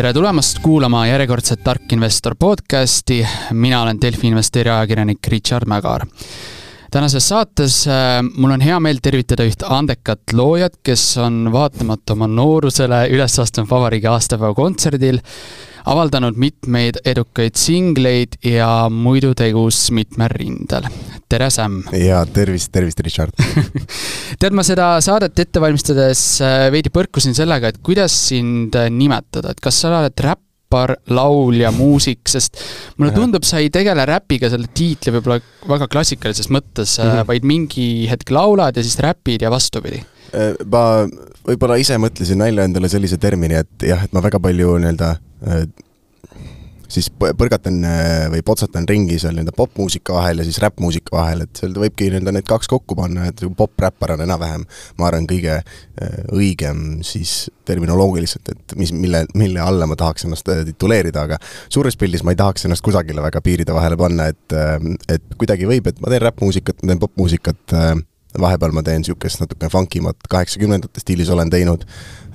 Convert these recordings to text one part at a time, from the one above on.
tere tulemast kuulama järjekordset Tark Investor podcasti, mina olen Delfi investeerija ajakirjanik Richard Mägar. tänases saates äh, mul on hea meel tervitada üht andekat loojat, kes on vaatamata oma noorusele üles astunud vabariigi aastapäeva kontserdil avaldanud mitmeid edukaid singleid ja muidu tegus mitmel rindel. tere, Sam! ja tervist, tervist, Richard tead, ma seda saadet ette valmistades äh, veidi põrkusin sellega, et kuidas sind äh, nimetada, et kas sa oled räppar, laulja, muusik, sest mulle tundub, sa ei tegele räpiga selle tiitli võib-olla väga klassikalises mõttes mm, -hmm. vaid mingi hetk laulad ja siis räpid ja vastupidi ma võib-olla ise mõtlesin välja endale sellise termini, et jah, et ma väga palju nii-öelda siis põrgatan äh, või potsatan ringi seal nii-öelda popmuusika vahel ja siis räppmuusika vahel, et seal võibki nii-öelda need kaks kokku panna, et pop-räppar on enam-vähem, ma arvan, kõige äh, õigem siis terminoloogiliselt, et mis, mille, mille alla ma tahaks ennast tituleerida, aga suures pildis ma ei tahaks ennast kusagile väga piiride vahele panna, et et kuidagi võib, et ma teen räppmuusikat, ma teen popmuusikat, vahepeal ma teen niisugust natuke funkimat kaheksakümnendate stiilis olen teinud,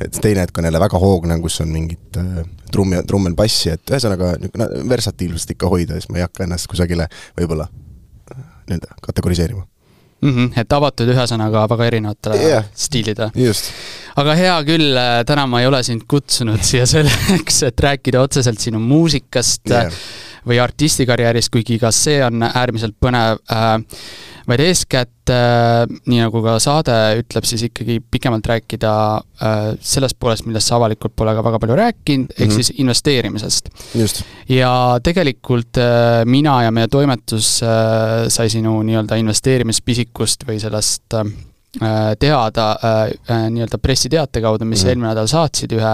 et teine hetk on jälle väga hoogne, kus on mingit äh, trummi, trummel bassi, et ühesõnaga niisugune versatiilsust ikka hoida, siis ma ei hakka ennast kusagile võib-olla äh, nii-öelda kategoriseerima mm. -hmm, et avatud ühesõnaga väga erinevatele yeah, stiilidele. just. Aga hea küll, äh, täna ma ei ole sind kutsunud siia selleks, et rääkida otseselt sinu muusikast yeah. või artistikarjäärist, kuigi ka see on äärmiselt põnev äh, vaid eeskätt äh,, nii nagu ka saade ütleb, siis ikkagi pikemalt rääkida äh, sellest poolest, millest sa avalikult pole ka väga palju rääkinud, ehk mm -hmm. siis investeerimisest. ja tegelikult äh, mina ja meie toimetus äh, sai sinu nii-öelda investeerimispisikust või sellest äh, teada äh, äh, nii-öelda pressiteate kaudu, mis mm eelmine nädal saatsid ühe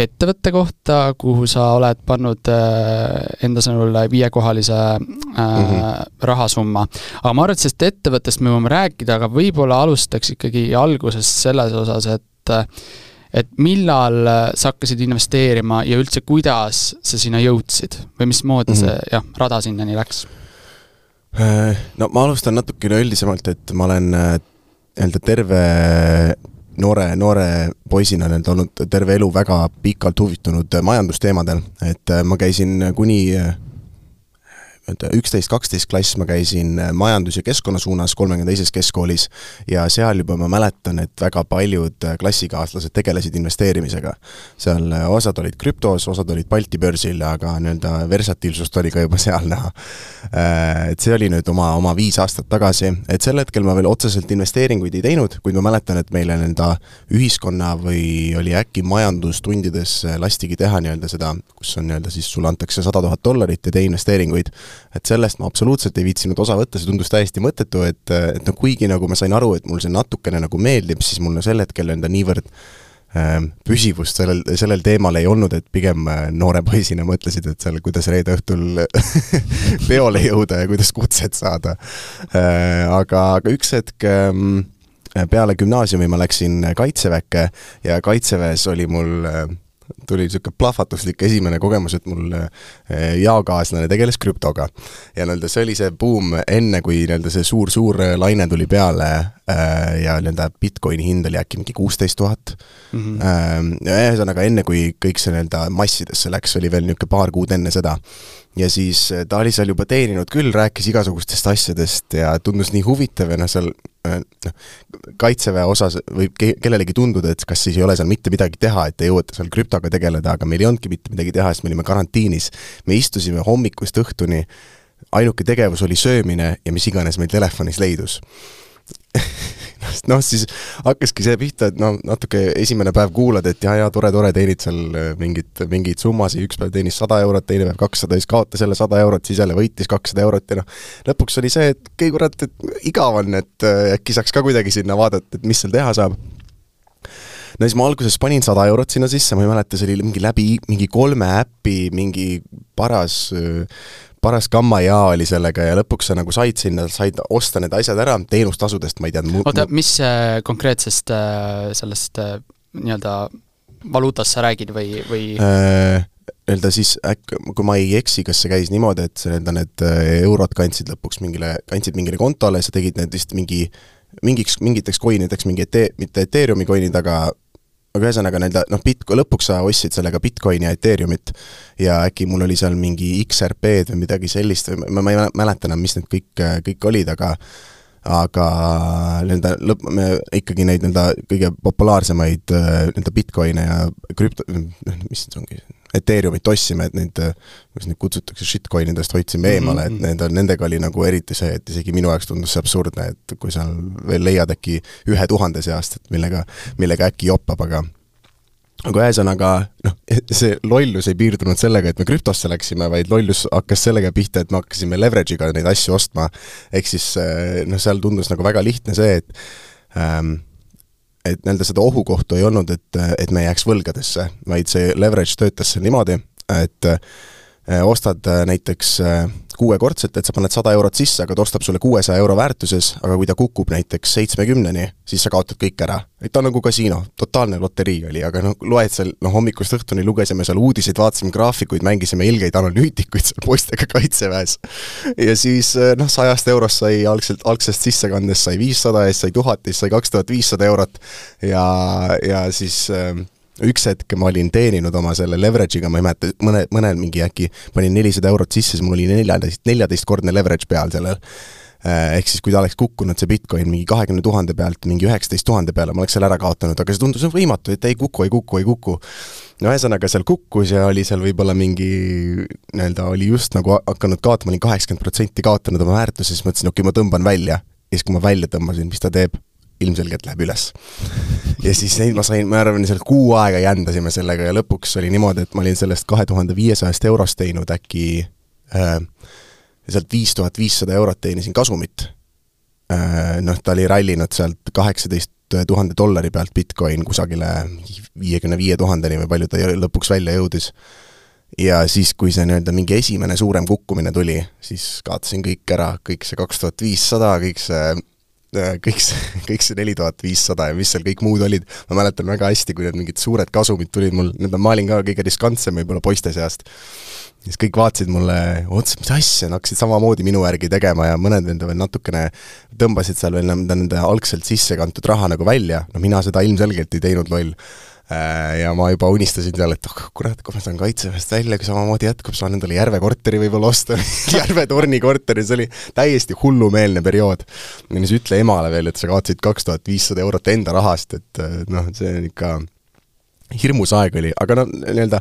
ettevõtte kohta, kuhu sa oled pannud äh, enda sõnul viiekohalise äh, mm -hmm. rahasumma. aga ma arvan, et sellest ettevõttest me võime rääkida, aga võib-olla alustaks ikkagi algusest selles osas, et et millal sa hakkasid investeerima ja üldse, kuidas sa sinna jõudsid või mismoodi mm -hmm. see jah, rada sinnani läks? Äh, no ma alustan natukene üldisemalt, et ma olen nii-öelda terve noore, noore poisina nii-öelda olnud terve elu väga pikalt huvitunud majandusteemadel, et äh, ma käisin kuni äh, üksteist, kaksteist klass ma käisin äh, majandus- ja keskkonnasuunas kolmekümne teises keskkoolis ja seal juba ma mäletan, et väga paljud äh, klassikaaslased tegelesid investeerimisega. seal äh, osad olid krüptos, osad olid Balti börsil, aga nii-öelda versatiilsust oli ka juba seal näha. Et see oli nüüd oma, oma viis aastat tagasi, et sel hetkel ma veel otseselt investeeringuid ei teinud, kuid ma mäletan, et meile nii-öelda ühiskonna või oli äkki majandustundides lastigi teha nii-öelda seda, kus on nii-öelda siis sulle antakse sada tuhat dollarit ja tee investeeringuid et sellest ma absoluutselt ei viitsinud osa võtta, see tundus täiesti mõttetu, et, et noh, kuigi nagu ma sain aru, et mul see natukene nagu meeldib, siis mul sel hetkel enda niivõrd äh, püsivust sellel, sellel teemal ei olnud, et pigem äh, noore poisina mõtlesid, et seal, kuidas reede õhtul peole jõuda ja kuidas kutset saada äh,. aga, aga üks hetk äh, peale gümnaasiumi ma läksin Kaitseväkke ja Kaitseväes oli mul äh, tuli niisugune plahvatuslik esimene kogemus, et mul eh, jaokaaslane tegeles krüptoga. ja nii-öelda see oli see buum enne, kui nii-öelda see suur-suur laine tuli peale äh, ja nii-öelda Bitcoini hind oli äkki mingi kuusteist tuhat. Mhm. Ähm, ühesõnaga, enne kui kõik see nii-öelda massidesse läks, oli veel niisugune paar kuud enne seda ja siis äh, ta oli seal juba teeninud küll, rääkis igasugustest asjadest ja tundus nii huvitav ja noh, seal äh, noh, kaitseväe osas võib ke kellelegi tunduda, et kas siis ei ole seal mitte midagi teha, et ei jõuta seal krüptoga tegeleda, aga meil ei olnudki mitte midagi teha, sest me olime karantiinis. me istusime hommikust õhtuni, ainuke tegevus oli söömine ja mis iganes meil telefonis leidus noh, siis hakkaski see pihta, et noh, natuke esimene päev kuulad, et jaa, jaa, tore, tore, teenid seal äh, mingit, mingeid summasid, üks päev teenis sada eurot, teine päev kakssada, siis kaotas jälle sada eurot, siis jälle võitis kakssada eurot ja noh, lõpuks oli see, et okei, kurat, et igav on, et äh, äkki saaks ka kuidagi sinna vaadata, et mis seal teha saab. No siis ma alguses panin sada eurot sinna sisse, ma ei mäleta, see oli mingi läbi mingi kolme äpi mingi paras paras gammajaa oli sellega ja lõpuks sa nagu said sinna, said osta need asjad ära teenustasudest, ma ei teadnud oota, mis äh, konkreetsest äh, sellest äh, nii-öelda valuutast sa räägid või, või? Äh, nii-öelda siis äkki, kui ma ei eksi, kas see käis niimoodi, et nii-öelda need eurod kandsid lõpuks mingile, kandsid mingile kontole, sa tegid need vist mingi mingiks, mingiteks coinideks mingi ete-, mitte Ethereumi coin'id, aga aga ühesõnaga nii-öelda noh, bit-, lõpuks sa ostsid sellega Bitcoini ja Ethereumit ja äkki mul oli seal mingi XRP-d või midagi sellist ma, ma ei mäleta enam, mis need kõik, kõik olid, aga aga nii-öelda lõpp, me ikkagi neid nii-öelda kõige populaarsemaid nii-öelda Bitcoine ja krüpto, mis see ongi, Ethereumit ostsime, et neid, kuidas neid kutsutakse, shitcoinidest hoidsime eemale mm, -hmm. et mhm. need, nendega oli nagu eriti see, et isegi minu jaoks tundus see absurdne, et kui sa veel leiad äkki ühe tuhande seast, et millega, millega äkki joppab, aga aga ühesõnaga noh, see lollus ei piirdunud sellega, et me krüptosse läksime, vaid lollus hakkas sellega pihta, et me hakkasime leverage'iga neid asju ostma, ehk siis noh, seal tundus nagu väga lihtne see, et ähm, et nii-öelda seda ohukohtu ei olnud, et, et me jääks võlgadesse, vaid see leverage töötas niimoodi, et äh, ostad äh, näiteks äh, kuuekordset, et sa paned sada eurot sisse, aga ta ostab sulle kuuesaja euro väärtuses, aga kui ta kukub näiteks seitsmekümneni, siis sa kaotad kõik ära. et ta on nagu kasiino, totaalne loterii oli, aga noh, loed seal, noh hommikust õhtuni lugesime seal uudiseid, vaatasime graafikuid, mängisime ilgeid analüütikuid seal poistega Kaitseväes. ja siis noh, sajast eurost sai algselt, algsest sissekandest sai viissada ja siis sai tuhat ja siis sai kaks tuhat viissada eurot ja, ja siis äh, üks hetk ma olin teeninud oma selle leverage'iga, ma ei mäleta, mõne, mõnel mingi äkki panin nelisada eurot sisse, siis mul oli neljateist, neljateistkordne leverage peal sellel. Äh, ehk siis, kui ta oleks kukkunud, see Bitcoin mingi kahekümne tuhande pealt mingi üheksateist tuhande peale, ma oleks selle ära kaotanud, aga see tundus võimatu, et ei kuku, ei kuku, ei kuku. no ühesõnaga, seal kukkus ja oli seal võib-olla mingi nii-öelda oli just nagu hakanud kaotama, olin kaheksakümmend protsenti kaotanud oma väärtuse, siis mõtlesin, okei okay,, ma tõmban välja. ja siis, kui ma välja tõmbasin, mis ta teeb? Ilmselgelt läheb üles. ja siis neid ma sain, ma arvan, seal kuu aega jändasime sellega ja lõpuks oli niimoodi, et ma olin sellest kahe tuhande viiesajast eurost teinud äkki äh, sealt viis tuhat viissada eurot teenisin kasumit äh,. Noh, ta oli rallinud sealt kaheksateist tuhande dollari pealt Bitcoin kusagile viiekümne viie tuhandeni või palju ta lõpuks välja jõudis. ja siis, kui see nii-öelda mingi esimene suurem kukkumine tuli, siis kaotasin kõik ära, kõik see kaks tuhat viissada, kõik see kõik see, kõik see neli tuhat viissada ja mis seal kõik muud olid, ma mäletan väga hästi, kui need mingid suured kasumid tulid mul, need ma olin ka kõige riskantsem võib-olla poiste seast. siis kõik vaatasid mulle otsa, mis asja, nad hakkasid samamoodi minu järgi tegema ja mõned nende veel natukene tõmbasid seal veel nende, nende algselt sisse kantud raha nagu välja, no mina seda ilmselgelt ei teinud, loll. Äh, ja ma juba unistasin seal, et oh kurat, kui ma saan Kaitseväest välja, kui samamoodi jätkub, saan endale Järve korteri võib-olla osta Järve torni korteri, see oli täiesti hullumeelne periood. ja siis ütle emale veel, et sa kaotasid kaks tuhat viissada eurot enda rahast, et noh, see on ikka hirmus aeg oli, aga no nii-öelda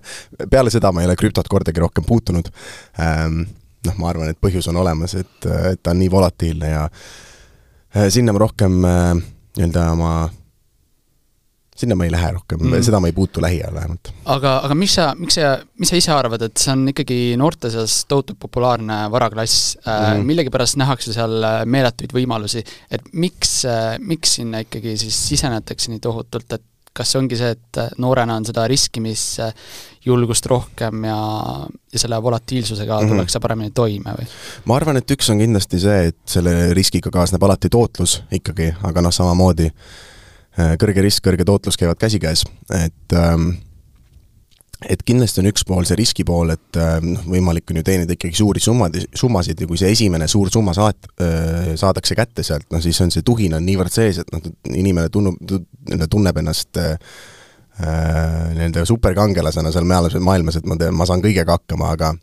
peale seda ma ei ole krüptot kordagi rohkem puutunud ähm,. noh, ma arvan, et põhjus on olemas, et, et ta on nii volatiilne ja äh, sinna ma rohkem äh, nii-öelda oma sinna ma ei lähe rohkem mm., seda ma ei puutu lähiajal vähemalt. aga, aga mis sa, miks sa, mis sa ise arvad, et see on ikkagi noorte seas tohutult populaarne varaklass mm., millegipärast nähakse seal äh, meeletuid võimalusi, et miks, äh, miks sinna ikkagi siis sisenetakse nii tohutult, et kas see ongi see, et noorena on seda riskimisjulgust rohkem ja, ja selle volatiilsusega mm -hmm. tullakse paremini toime või? ma arvan, et üks on kindlasti see, et selle riskiga kaasneb alati tootlus ikkagi, aga noh, samamoodi äh, Äh, kõrge risk, kõrge tootlus käivad käsikäes, et ähm, et kindlasti on üks pool see riski pool, et ähm, noh, võimalik on ju teenida ikkagi suuri summad, summasid ja kui see esimene suur summa saat-, äh, saadakse kätte sealt, noh siis on see tuhin on niivõrd sees, et noh, inimene tunneb, tunneb ennast äh, nii-öelda superkangelasena seal maailmas, et ma teen, ma saan kõigega hakkama, aga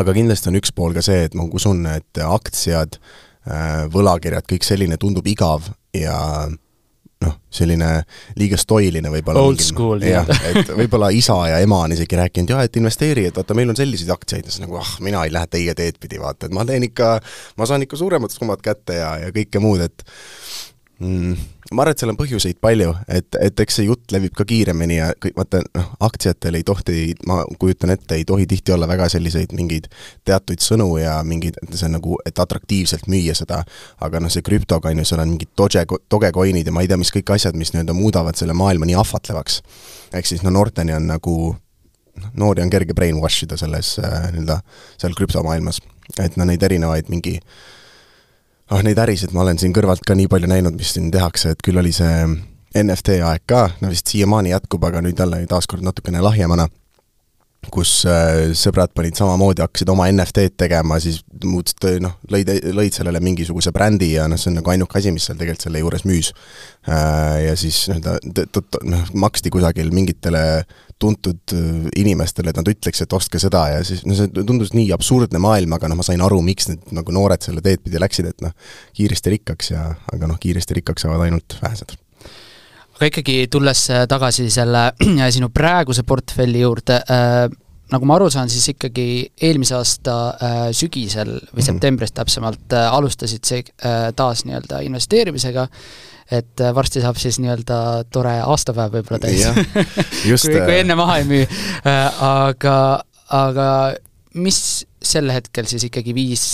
aga kindlasti on üks pool ka see, et ma usun, et aktsiad, võlakirjad, kõik selline tundub igav ja äh, noh, selline liiga stoiline võib-olla. Old school. jah, et võib-olla isa ja ema on isegi rääkinud, jah, et investeeri, et vaata, meil on selliseid aktsiaid siis nagu ah, mina ei lähe teie teed pidi, vaata, et ma teen ikka, ma saan ikka suuremad summad kätte ja, ja kõike muud, et mm, ma arvan, et seal on põhjuseid palju, et, et eks see jutt levib ka kiiremini ja kõik, vaata noh, aktsiatel ei tohti, ma kujutan ette, ei tohi tihti olla väga selliseid mingeid teatuid sõnu ja mingeid, see on nagu, et atraktiivselt müüa seda, aga noh, see krüptoga on ju, seal on mingid doge, dogecoin'id ja ma ei tea, mis kõik asjad, mis nii-öelda muudavad selle maailma nii ahvatlevaks. ehk siis no noorteni on nagu noh, noori on kerge brainwash ida selles äh, nii-öelda, seal krüptomaailmas. et no neid erinevaid mingi äh, ah neid ärisid ma olen siin kõrvalt ka nii palju näinud, mis siin tehakse, et küll oli see NFT aeg ka, no vist siiamaani jätkub, aga nüüd jälle taaskord natukene lahjemana. Kus äh, sõbrad panid samamoodi, hakkasid oma NFT-d tegema, siis muutsid, noh, lõid, lõid sellele mingisuguse brändi ja noh, see on nagu ainuke asi, mis seal tegelikult selle juures müüs. Äh, ja siis nii-öelda noh, maksti kusagil mingitele tuntud äh, inimestele, et nad ütleks, et ostke seda ja siis no see tundus nii absurdne maailm, aga noh, ma sain aru, miks need nagu noored selle teed pidi läksid, et noh, kiiresti rikkaks ja aga noh, kiiresti rikkaks saavad ainult vähesed aga ikkagi tulles äh, tagasi selle sinu praeguse portfelli juurde äh,, nagu ma aru saan, siis ikkagi eelmise aasta äh, sügisel või -hmm. septembris täpsemalt alustasid see taas nii-öelda investeerimisega, et varsti saab siis nii-öelda tore aastapäev võib-olla täis kui, kui enne maha ei müü aga, aga mis sel hetkel siis ikkagi viis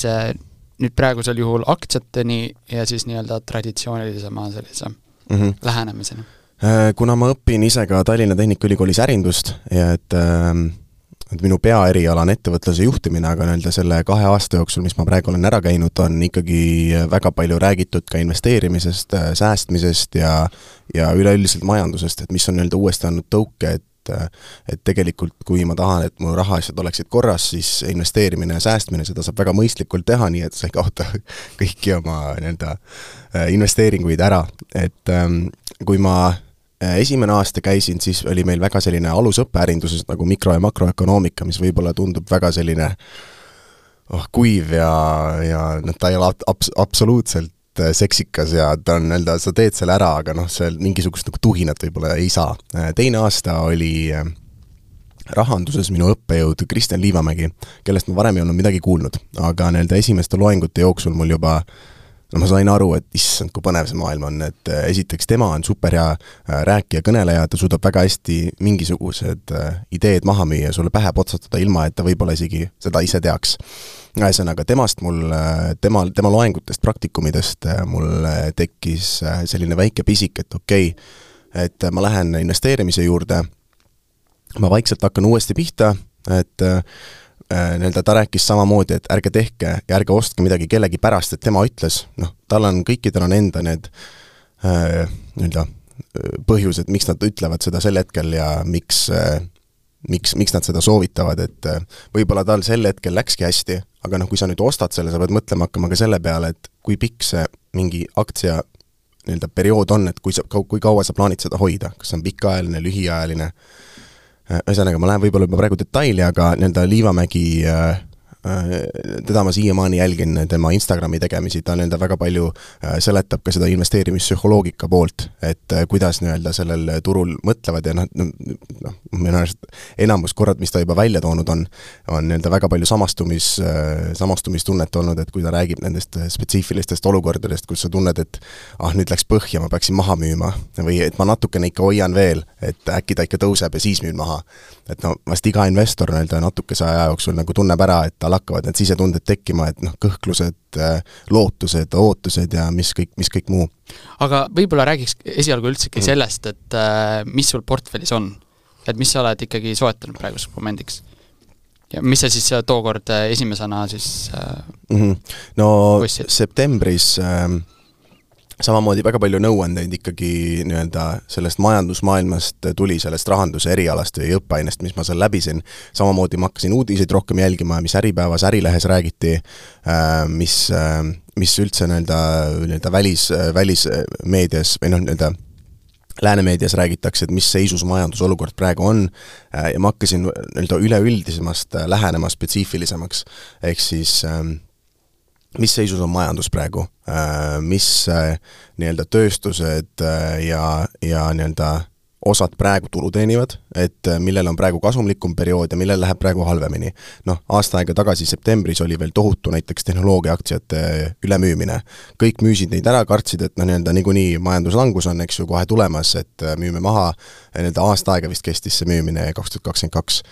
nüüd praegusel juhul aktsiateni ja siis nii-öelda traditsioonilisema sellise mm -hmm. lähenemiseni? Äh, kuna ma õpin ise ka Tallinna Tehnikaülikoolis ärindust ja et äh, et minu peaeriala on ettevõtluse juhtimine, aga nii-öelda selle kahe aasta jooksul, mis ma praegu olen ära käinud, on ikkagi väga palju räägitud ka investeerimisest, äh, säästmisest ja ja üleüldiselt majandusest, et mis on nii-öelda uuesti andnud tõuke, et et tegelikult kui ma tahan, et mu rahaasjad oleksid korras, siis investeerimine ja säästmine, seda saab väga mõistlikult teha, nii et sa ei kaota kõiki oma nii-öelda investeeringuid ära, et ähm, kui ma Äh, esimene aasta käisin, siis oli meil väga selline alusõpe ärinduses nagu mikro- ja makroökonoomika, mis võib-olla tundub väga selline oh, kuiv ja, ja noh, ta ei ole abs-, absoluutselt äh, seksikas ja ta on nii-öelda, sa teed selle ära, aga noh, seal mingisugust nagu tuhinat võib-olla ei saa. Äh, teine aasta oli rahanduses minu õppejõud Kristjan Liivamägi, kellest ma varem ei olnud midagi kuulnud, aga nii-öelda esimeste loengute jooksul mul juba äh, no ma sain aru, et issand, kui põnev see maailm on, et äh, esiteks tema on superhea äh, rääkija, kõneleja, ta suudab väga hästi mingisugused äh, ideed maha müüa, sulle pähe potsatada, ilma et ta võib-olla isegi seda ise teaks. ühesõnaga, temast mul, tema, tema loengutest, praktikumidest mul tekkis selline väike pisik, et okei okay,, et ma lähen investeerimise juurde, ma vaikselt hakkan uuesti pihta, et Äh, nii-öelda ta rääkis samamoodi, et ärge tehke ja ärge ostke midagi kellegi pärast, et tema ütles, noh, tal on, kõikidel on enda need äh, nii-öelda äh, põhjused, miks nad ütlevad seda sel hetkel ja miks äh, miks, miks nad seda soovitavad, et äh, võib-olla tal sel hetkel läkski hästi, aga noh, kui sa nüüd ostad selle, sa pead mõtlema hakkama ka selle peale, et kui pikk see mingi aktsia nii-öelda periood on, et kui sa, kui kaua sa plaanid seda hoida, kas see on pikaajaline, lühiajaline äh,, Äh, ühesõnaga, ma lähen võib-olla juba praegu detaili, aga nii-öelda Liivamägi äh, teda ma siiamaani jälgin, tema Instagrami tegemisi, ta nii-öelda väga palju äh, seletab ka seda investeerimispsühholoogika poolt, et äh, kuidas nii-öelda sellel turul mõtlevad ja noh, noh, minu arust enamus korrad, mis ta juba välja toonud on, on nii-öelda väga palju samastumis, samastumistunnet olnud, et kui ta räägib nendest spetsiifilistest olukordadest, kus sa tunned, et ah, nüüd läks põhja, ma peaksin maha müüma, või et ma natukene ikka hoian veel, et äkki ta ikka tõuseb ja siis müün maha. et no vast iga investor nii-öelda natukese aja jooksul nagu tunneb ära, et tal hakkavad need sisetunded tekkima, et noh, kõhklused, äh, lootused, ootused ja mis kõik, mis kõik muu. aga võib-olla räägiks esialgu üldsegi mm. sellest, et äh, mis sul portfellis on? et mis sa oled ikkagi soetanud praeguseks momendiks? ja mis sa siis äh, tookord esimesena siis mm -hmm. no võstsid? septembris äh, samamoodi väga palju nõuandeid ikkagi nii-öelda sellest majandusmaailmast tuli, sellest rahanduse erialast või õppeainest, mis ma seal läbisin, samamoodi ma hakkasin uudiseid rohkem jälgima, mis Äripäevas, Ärilehes räägiti, äh, mis, äh, mis üldse nii-öelda, nii-öelda välis, välismeedias või noh, nii-öelda läänemeedias räägitakse, et mis seisus majandusolukord praegu on äh, ja ma hakkasin nii-öelda üleüldisemast lähenema spetsiifilisemaks, ehk siis ähm, mis seisus on majandus praegu, äh, mis äh, nii-öelda tööstused äh, ja, ja nii-öelda osad praegu tulu teenivad, et millel on praegu kasumlikum periood ja millel läheb praegu halvemini. noh, aasta aega tagasi septembris oli veel tohutu näiteks tehnoloogiaaktsiate ülemüümine. kõik müüsid neid ära, kartsid, et noh, nii-öelda niikuinii majanduslangus on, eks ju, kohe tulemas, et müüme maha, nii-öelda aasta aega vist kestis see müümine, kaks tuhat kakskümmend kaks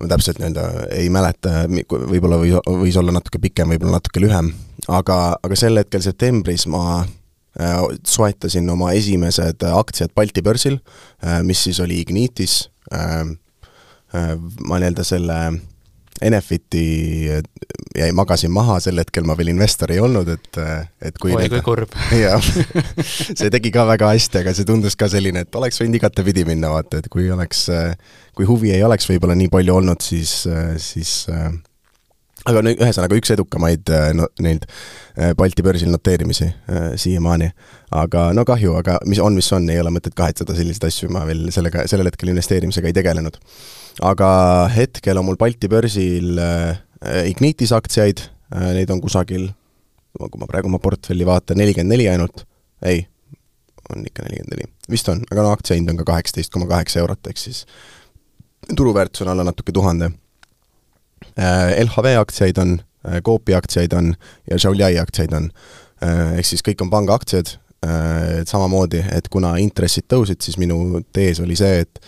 ma täpselt nii-öelda ei mäleta, võib-olla või, võis olla natuke pikem, võib-olla natuke lühem, aga, aga sel hetkel septembris ma äh, soetasin oma esimesed aktsiad Balti börsil, äh, mis siis oli Ignitis, äh, ma nii-öelda selle Enefiti jäi, magasin maha, sel hetkel ma veel investor ei olnud, et, et kui oi kui kurb. jah, see tegi ka väga hästi, aga see tundus ka selline, et oleks võinud igatepidi minna, vaata, et kui oleks, kui huvi ei oleks võib-olla nii palju olnud, siis, siis aga no ühesõnaga üks edukamaid no, neid Balti börsil noteerimisi siiamaani. aga no kahju, aga mis on, mis on, ei ole mõtet kahetseda selliseid asju, ma veel sellega, sellel hetkel investeerimisega ei tegelenud aga hetkel on mul Balti börsil äh, Ignitis aktsiaid, äh, neid on kusagil, kui ma praegu oma portfelli vaatan, nelikümmend neli ainult, ei, on ikka nelikümmend neli, vist on, aga no aktsia hind on ka kaheksateist koma kaheksa eurot, ehk siis turuväärtus on alla natuke tuhande. Äh, LHV aktsiaid on, Coopi aktsiaid on ja Žauljai aktsiaid on. Ehk siis kõik on pangaaktsiad, samamoodi, et kuna intressid tõusid, siis minu tees oli see, et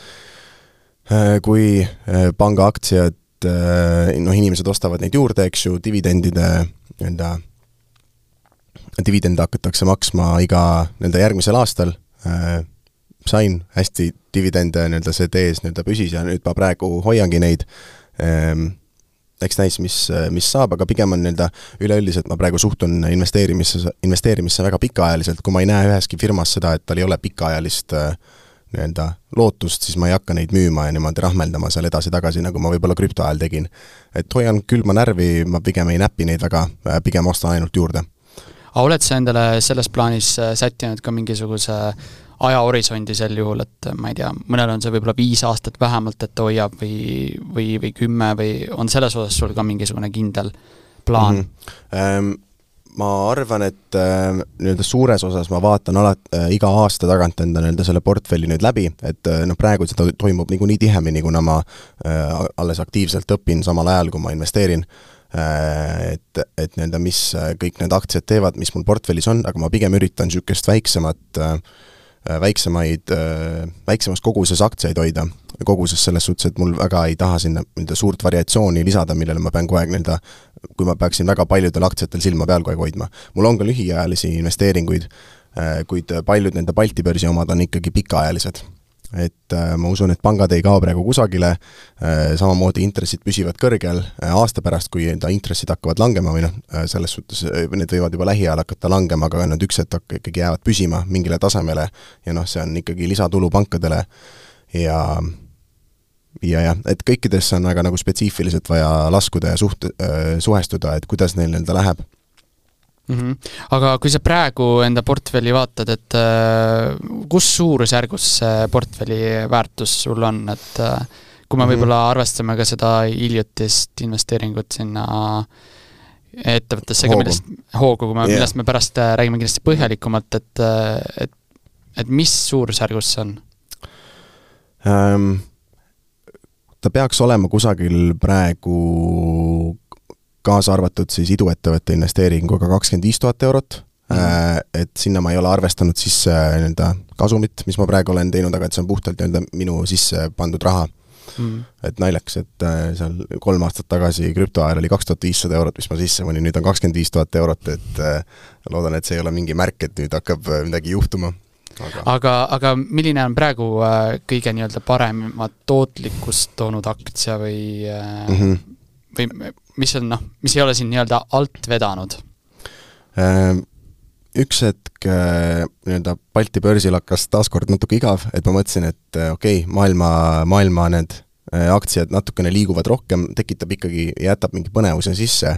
kui äh, panga aktsiad, äh, noh, inimesed ostavad neid juurde, eks ju, dividendide nii-öelda, dividende hakatakse maksma iga nii-öelda järgmisel aastal, sain hästi dividende, nii-öelda see tees nii-öelda püsis ja nüüd ma praegu hoiangi neid, ähm, eks näis, mis, mis saab, aga pigem on nii-öelda üleüldiselt ma praegu suhtun investeerimisse, investeerimisse väga pikaajaliselt, kui ma ei näe üheski firmas seda, et tal ei ole pikaajalist äh, nii-öelda lootust, siis ma ei hakka neid müüma ja niimoodi rahmeldama seal edasi-tagasi, nagu ma võib-olla krüpto ajal tegin. et hoian külma närvi, ma pigem ei näpi neid väga, pigem ostan ainult juurde. aga oled sa endale selles plaanis äh, sättinud ka mingisuguse ajahorisondi sel juhul, et ma ei tea, mõnel on see võib-olla viis aastat vähemalt, et ta hoiab või, või, või kümme või on selles osas sul ka mingisugune kindel plaan mm? -hmm ma arvan, et äh, nii-öelda suures osas ma vaatan alati äh,, iga aasta tagant enda nii-öelda selle portfelli nüüd läbi, et äh, noh, praegu seda toimub niikuinii tihemini, kuna ma äh, alles aktiivselt õpin samal ajal, kui ma investeerin. Äh,, et, et nii-öelda mis äh, kõik need aktsiad teevad, mis mul portfellis on, aga ma pigem üritan niisugust väiksemat äh, Äh, väiksemaid, äh, väiksemas koguses aktsiaid hoida, koguses selles suhtes, et mul väga ei taha sinna nii-öelda suurt variatsiooni lisada, millele ma pean kogu aeg nii-öelda, kui ma peaksin väga paljudel aktsiatel silma peal kogu aeg hoidma. mul on ka lühiajalisi investeeringuid, äh, kuid paljud nende Balti börsi omad on ikkagi pikaajalised et äh, ma usun, et pangad ei kao praegu kusagile äh,, samamoodi intressid püsivad kõrgel aasta pärast, kui enda intressid hakkavad langema või noh, selles suhtes need võivad juba lähiajal hakata langema, aga nad üks hetk ikkagi jäävad püsima mingile tasemele ja noh, see on ikkagi lisatulu pankadele ja ja jah, et kõikidesse on väga nagu spetsiifiliselt vaja laskuda ja suht-, suhestuda, et kuidas neil nii-öelda läheb mm. -hmm. aga kui sa praegu enda portfelli vaatad, et äh, kus suurusjärgus see portfelli väärtus sul on, et äh, kui me -hmm. võib-olla arvestame ka seda hiljutist investeeringut sinna ettevõttesse millest, hoogu, kui me yeah., millest me pärast äh, räägime kindlasti põhjalikumalt, et, äh, et et mis suurusjärgus see on um,? Ta peaks olema kusagil praegu kaasa arvatud siis iduettevõtte investeeringuga kakskümmend viis tuhat eurot mm, -hmm. et sinna ma ei ole arvestanud sisse nii-öelda kasumit, mis ma praegu olen teinud, aga et see on puhtalt nii-öelda minu sisse pandud raha mm. -hmm. et naljakas, et äh, seal kolm aastat tagasi krüpto ajal oli kaks tuhat viissada eurot, mis ma sisse panin, nüüd on kakskümmend viis tuhat eurot, et loodan, et see ei ole mingi märk, et nüüd hakkab midagi juhtuma aga, aga, aga milline on praegu äh, kõige nii-öelda paremat tootlikkust toonud aktsia või mm, -hmm. või mis on noh, mis ei ole sind nii-öelda alt vedanud? Ehm, üks hetk äh, nii-öelda Balti börsil hakkas taaskord natuke igav, et ma mõtlesin, et okei okay,, maailma, maailma need aktsiad natukene liiguvad rohkem, tekitab ikkagi, jätab mingi põnevuse sisse,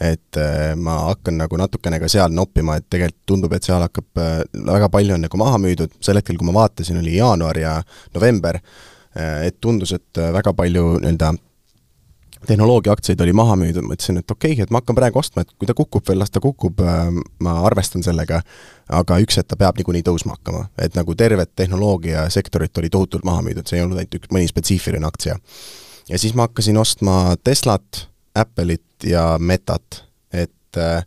et ma hakkan nagu natukene ka seal noppima, et tegelikult tundub, et seal hakkab, väga palju on nagu maha müüdud, sel hetkel, kui ma vaatasin, oli jaanuar ja november, et tundus, et väga palju nii-öelda tehnoloogiaaktsiaid oli maha müüdud, ma ütlesin, et okei okay,, et ma hakkan praegu ostma, et kui ta kukub veel, las ta kukub, äh, ma arvestan sellega, aga üks hetk ta peab niikuinii tõusma hakkama. et nagu tervet tehnoloogiasektorit oli tohutult maha müüdud, see ei olnud ainult üks, mõni spetsiifiline aktsia. ja siis ma hakkasin ostma Teslat, Apple'it ja Metat, et äh,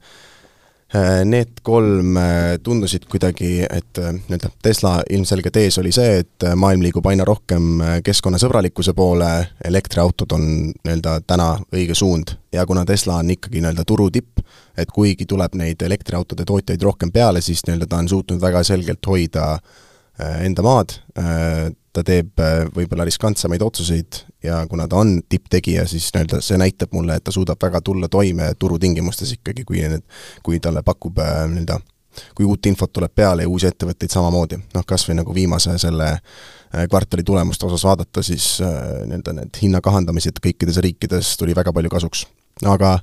Äh, need kolm äh, tundusid kuidagi, et äh, nii-öelda Tesla ilmselgelt ees oli see, et maailm liigub aina rohkem keskkonnasõbralikkuse poole, elektriautod on nii-öelda täna õige suund. Ja kuna Tesla on ikkagi nii-öelda turu tipp, et kuigi tuleb neid elektriautode tootjaid rohkem peale, siis nii-öelda ta on suutnud väga selgelt hoida enda maad, ta teeb äh, võib-olla riskantsemaid otsuseid ja kuna ta on tipptegija, siis nii-öelda see näitab mulle, et ta suudab väga tulla toime turutingimustes ikkagi, kui need, kui talle pakub äh, nii-öelda kui uut infot tuleb peale ja uusi ettevõtteid samamoodi, noh kas või nagu viimase selle äh, kvartali tulemuste osas vaadata, siis nii-öelda need hinna kahandamised kõikides riikides tuli väga palju kasuks. aga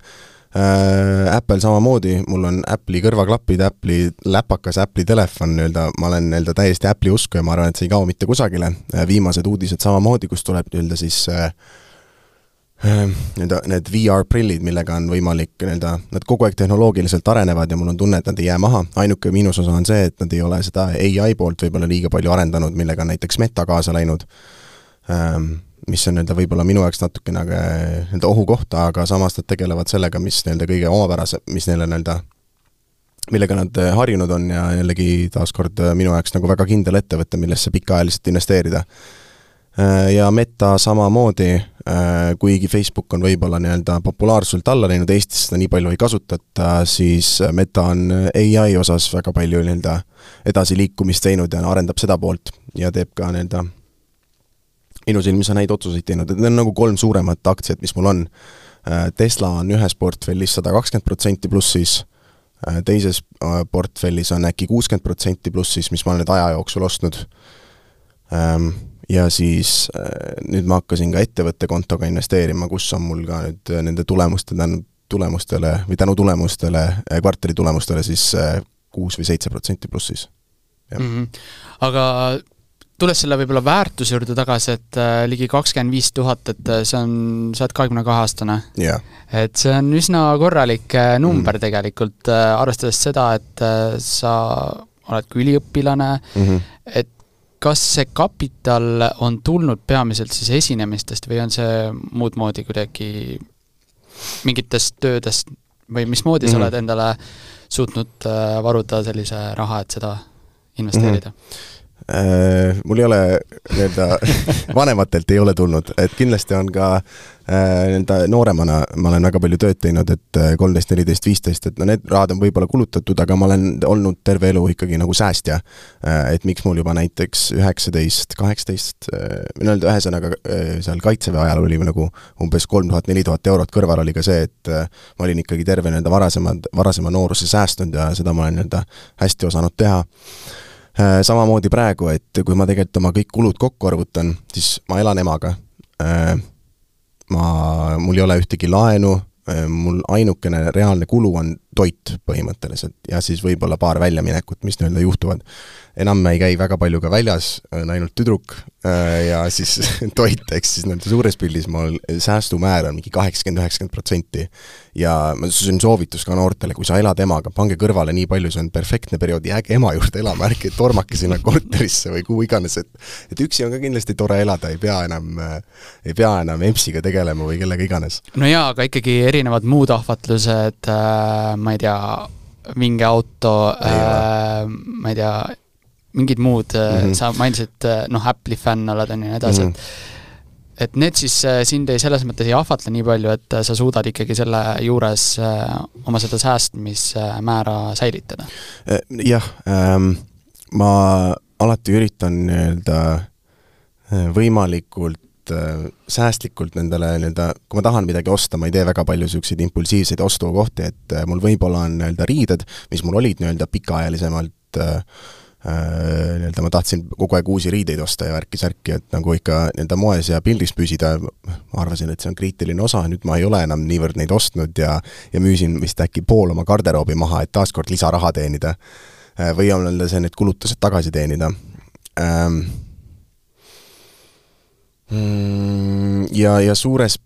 Apple samamoodi, mul on Apple'i kõrvaklapid, Apple'i läpakas, Apple'i telefon nii-öelda, ma olen nii-öelda täiesti Apple'i usku ja ma arvan, et see ei kao mitte kusagile. Äh, viimased uudised samamoodi, kus tuleb nii-öelda siis äh, nii-öelda need VR-prillid, millega on võimalik nii-öelda, nad kogu aeg tehnoloogiliselt arenevad ja mul on tunne, et nad ei jää maha, ainuke miinusosa on see, et nad ei ole seda ai poolt võib-olla liiga palju arendanud, millega on näiteks Meta kaasa läinud ähm, mis on nii-öelda võib-olla minu jaoks natukene aga nii-öelda ohukoht, aga samas nad tegelevad sellega, mis nii-öelda kõige omapärase, mis neile nii-öelda, millega nad harjunud on ja jällegi taaskord minu jaoks nagu väga kindel ettevõte, millesse pikaajaliselt investeerida. Ja Meta samamoodi, kuigi Facebook on võib-olla nii-öelda populaarsuselt alla läinud, Eestis seda nii palju ei kasutata, siis Meta on ai osas väga palju nii-öelda edasiliikumist teinud ja arendab seda poolt ja teeb ka nii-öelda minu silmis on häid otsuseid teinud, et need on nagu kolm suuremat aktsiat, mis mul on. Äh, Tesla on ühes portfellis sada kakskümmend protsenti plussis, äh, teises äh, portfellis on äkki kuuskümmend protsenti plussis, mis ma olen nüüd aja jooksul ostnud. Ähm, ja siis nüüd ma hakkasin ka ettevõtte kontoga investeerima, kus on mul ka nüüd nende tulemuste, tänu tulemustele või tänu tulemustele, kvartali tulemustele siis kuus või seitse protsenti plussis. Mm -hmm. aga tulles selle võib-olla väärtuse juurde tagasi, et äh, ligi kakskümmend viis tuhat, et äh, see on, sa oled kahekümne kahe aastane yeah.. et see on üsna korralik äh, number mm. tegelikult äh,, arvestades seda, et äh, sa oled ka üliõpilane mm, -hmm. et kas see kapital on tulnud peamiselt siis esinemistest või on see muud moodi kuidagi mingitest töödest või mismoodi mm -hmm. sa mhm. oled endale suutnud äh, varuda sellise raha, et seda investeerida mm? -hmm mul ei ole nii-öelda, vanematelt ei ole tulnud, et kindlasti on ka äh, nii-öelda nooremana ma olen väga palju tööd teinud, et äh, kolmteist, neliteist, viisteist, et no need rahad on võib-olla kulutatud, aga ma olen olnud terve elu ikkagi nagu säästja. et miks mul juba näiteks üheksateist, kaheksateist, nii-öelda ühesõnaga seal Kaitseväe ajal oli nagu umbes kolm tuhat, neli tuhat eurot kõrval oli ka see, et ma olin ikkagi terve nii-öelda varasemad, varasema nooruse säästnud ja seda ma olen nii-öelda hästi osanud teha Äh, samamoodi praegu, et kui ma tegelikult oma kõik kulud kokku arvutan, siis ma elan emaga. Äh, ma, mul ei ole ühtegi laenu, äh, mul ainukene reaalne kulu on toit põhimõtteliselt ja siis võib-olla paar väljaminekut, mis nii-öelda juhtuvad enam ei käi väga palju ka väljas, on ainult tüdruk äh, ja siis toit, eks siis nii-öelda suures pildis mul säästumäär on mingi kaheksakümmend, üheksakümmend protsenti. ja see on soovitus ka noortele, kui sa elad emaga, pange kõrvale nii palju, see on perfektne periood, jääge ema juurde elama, ärge tormake sinna korterisse või kuhu iganes, et et üksi on ka kindlasti tore elada, ei pea enam, ei pea enam EMS-iga tegelema või kellega iganes. no jaa, aga ikkagi erinevad muud ahvatlused äh,, ma ei tea, vinge auto, äh, ma ei tea, mingid muud mm, -hmm. sa mainisid, äh, noh, Apple'i fänn oled, on ju, ja nii edasi mm, -hmm. et et need siis äh, sind ei, selles mõttes ei ahvatle nii palju, et sa suudad ikkagi selle juures oma seda säästmismäära säilitada? jah ähm,, ma alati üritan nii-öelda võimalikult säästlikult nendele nii-öelda, kui ma tahan midagi osta, ma ei tee väga palju niisuguseid impulsiivseid ostukohti, et mul võib-olla on nii-öelda riided, mis mul olid nii-öelda pikaajalisemalt äh, Äh, nii-öelda ma tahtsin kogu aeg uusi riideid osta ja värki-särki, et nagu ikka nii-öelda moes ja pildis püsida, ma arvasin, et see on kriitiline osa, nüüd ma ei ole enam niivõrd neid ostnud ja ja müüsin vist äkki pool oma garderoobi maha, et taaskord lisaraha teenida. Äh, või on nii-öelda see, need kulutused tagasi teenida ähm,. Ja, ja suures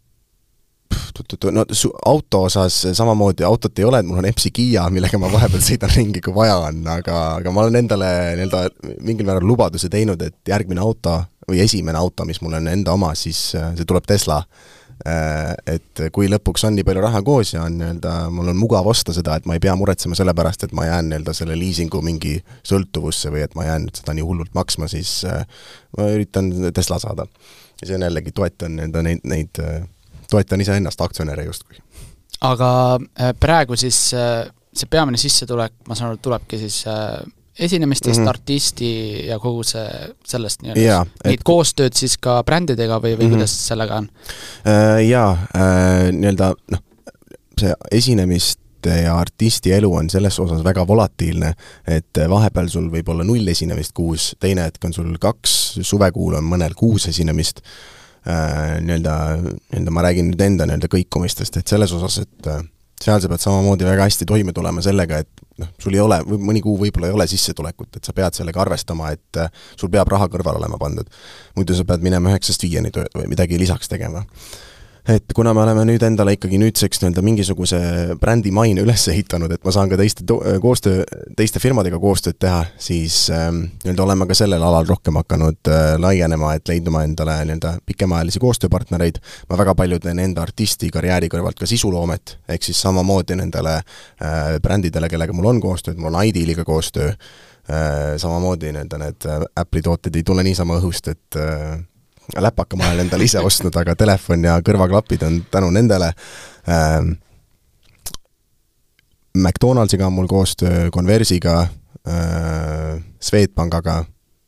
no su-, auto osas samamoodi, autot ei ole, et mul on EMS-i Kiia, millega ma vahepeal sõidan ringi, kui vaja on, aga, aga ma olen endale nii-öelda mingil määral lubaduse teinud, et järgmine auto või esimene auto, mis mul on enda oma, siis see tuleb Tesla. Äh, et kui lõpuks on nii palju raha koos ja on nii-öelda, mul on mugav osta seda, et ma ei pea muretsema selle pärast, et ma jään nii-öelda selle liisingu mingi sõltuvusse või et ma jään nüüd seda nii hullult maksma, siis äh, ma üritan Tesla saada. Ja see on jällegi, toetan nii-öelda neid, neid, neid toetan iseennast, aktsionäre justkui. aga äh, praegu siis äh, see peamine sissetulek, ma saan aru, tulebki siis äh, esinemistest mm, -hmm. artisti ja kogu see, sellest nii-öelda, neid et... koostööd siis ka brändidega või, või mm -hmm. kuidas sellega on äh,? Jaa äh,, nii-öelda noh, see esinemist ja artisti elu on selles osas väga volatiilne, et vahepeal sul võib olla null esinemist kuus, teine hetk on sul kaks, suvekuul on mõnel kuus esinemist äh,, nii-öelda, nii-öelda ma räägin nüüd enda nii-öelda kõikumistest, et selles osas, et äh, seal sa pead samamoodi väga hästi toime tulema sellega, et noh, sul ei ole, mõni kuu võib-olla ei ole sissetulekut, et sa pead sellega arvestama, et äh, sul peab raha kõrval olema pandud. muidu sa pead minema üheksast viieni tööd või midagi lisaks tegema et kuna me oleme nüüd endale ikkagi nüüdseks nii-öelda mingisuguse brändi maine üles ehitanud, et ma saan ka teiste koostöö, teiste firmadega koostööd teha, siis ähm, nii-öelda oleme ka sellel alal rohkem hakanud äh, laienema, et leidma endale nii-öelda pikemaajalisi koostööpartnereid. ma väga palju teen enda artisti karjääri kõrvalt ka sisuloomet, ehk siis samamoodi nendele äh, brändidele, kellega mul on koostööd, mul on Idealiga koostöö äh,, samamoodi nii-öelda need äh, Apple'i tooted ei tule niisama õhust, et äh, läpaka ma olen endale ise ostnud, aga telefon ja kõrvaklapid on tänu nendele ähm,. McDonaldsiga on mul koostöö, Conversiga äh,, Swedbankaga,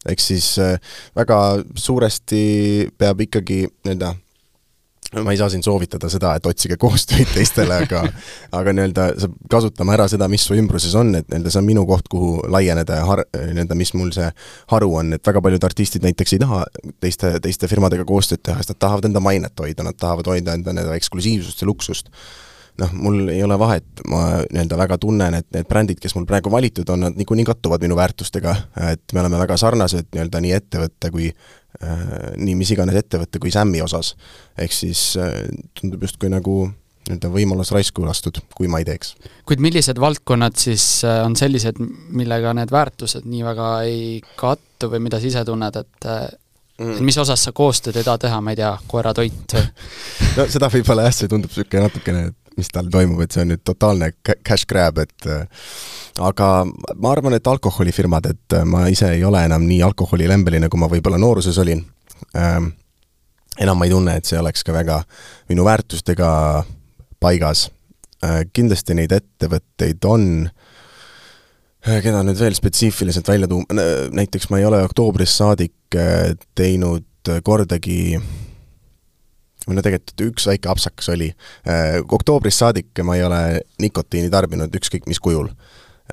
eks siis äh, väga suuresti peab ikkagi nii-öelda ma ei saa siin soovitada seda, et otsige koostöid teistele, aga aga nii-öelda sa kasutama ära seda, mis su ümbruses on, et nii-öelda see on minu koht, kuhu laieneda ja har-, nii-öelda mis mul see haru on, et väga paljud artistid näiteks ei taha teiste, teiste firmadega koostööd teha, sest nad tahavad enda mainet hoida, nad tahavad hoida enda nii-öelda eksklusiivsust ja luksust noh, mul ei ole vahet, ma nii-öelda väga tunnen, et need brändid, kes mul praegu valitud on, nad niikuinii kattuvad minu väärtustega, et me oleme väga sarnased nii-öelda nii ettevõtte kui äh, nii mis iganes ettevõtte kui SAM-i osas. ehk siis äh, tundub justkui nagu nii-öelda võimalus raisku lastud, kui ma ei teeks. kuid millised valdkonnad siis äh, on sellised, millega need väärtused nii väga ei kattu või mida sa ise tunned, et mm. mis osas sa koostööd ei taha teha, ma ei tea, koeratoit või? no seda võib-olla jah, see tundub niisugune natukene, et mis tal toimub, et see on nüüd totaalne cash grab, et äh, aga ma arvan, et alkoholifirmad, et äh, ma ise ei ole enam nii alkoholilembeline, kui ma võib-olla nooruses olin ähm,. enam ma ei tunne, et see oleks ka väga minu väärtustega paigas äh,. kindlasti neid ettevõtteid on keda nüüd veel spetsiifiliselt välja tuua, näiteks ma ei ole oktoobrist saadik teinud kordagi või no tegelikult üks väike apsakas oli. Äh, oktoobrist saadik ma ei ole nikotiini tarbinud ükskõik mis kujul.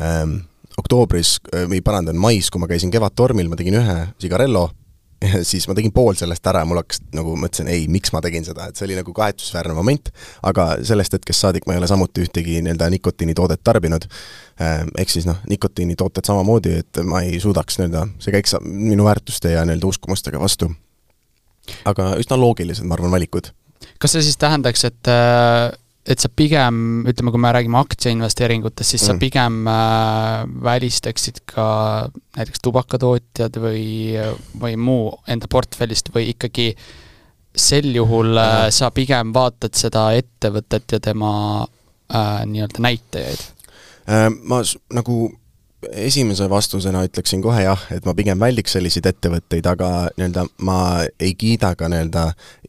Ähm, oktoobris, äh, või parandan, mais, kui ma käisin Kevadtormil, ma tegin ühe sigarello, siis ma tegin pool sellest ära ja mul hakkas nagu, mõtlesin, ei, miks ma tegin seda, et see oli nagu kahetsusväärne moment, aga sellest hetkest saadik ma ei ole samuti ühtegi nii-öelda nikotiinitoodet tarbinud. Ähm, ehk siis noh, nikotiinitooted samamoodi, et ma ei suudaks nii-öelda, see käiks minu väärtuste ja nii-öelda uskumustega vastu aga üsna loogilised, ma arvan, valikud. kas see siis tähendaks, et äh, et sa pigem, ütleme, kui me räägime aktsiainvesteeringutest, siis mm. sa pigem äh, välistaksid ka näiteks tubakatootjad või, või muu enda portfellist või ikkagi sel juhul äh, sa pigem vaatad seda ettevõtet ja tema äh, nii-öelda näitajaid? Ma nagu esimese vastusena ütleksin kohe jah, et ma pigem väldiks selliseid ettevõtteid, aga nii-öelda ma ei kiida ka nii-öelda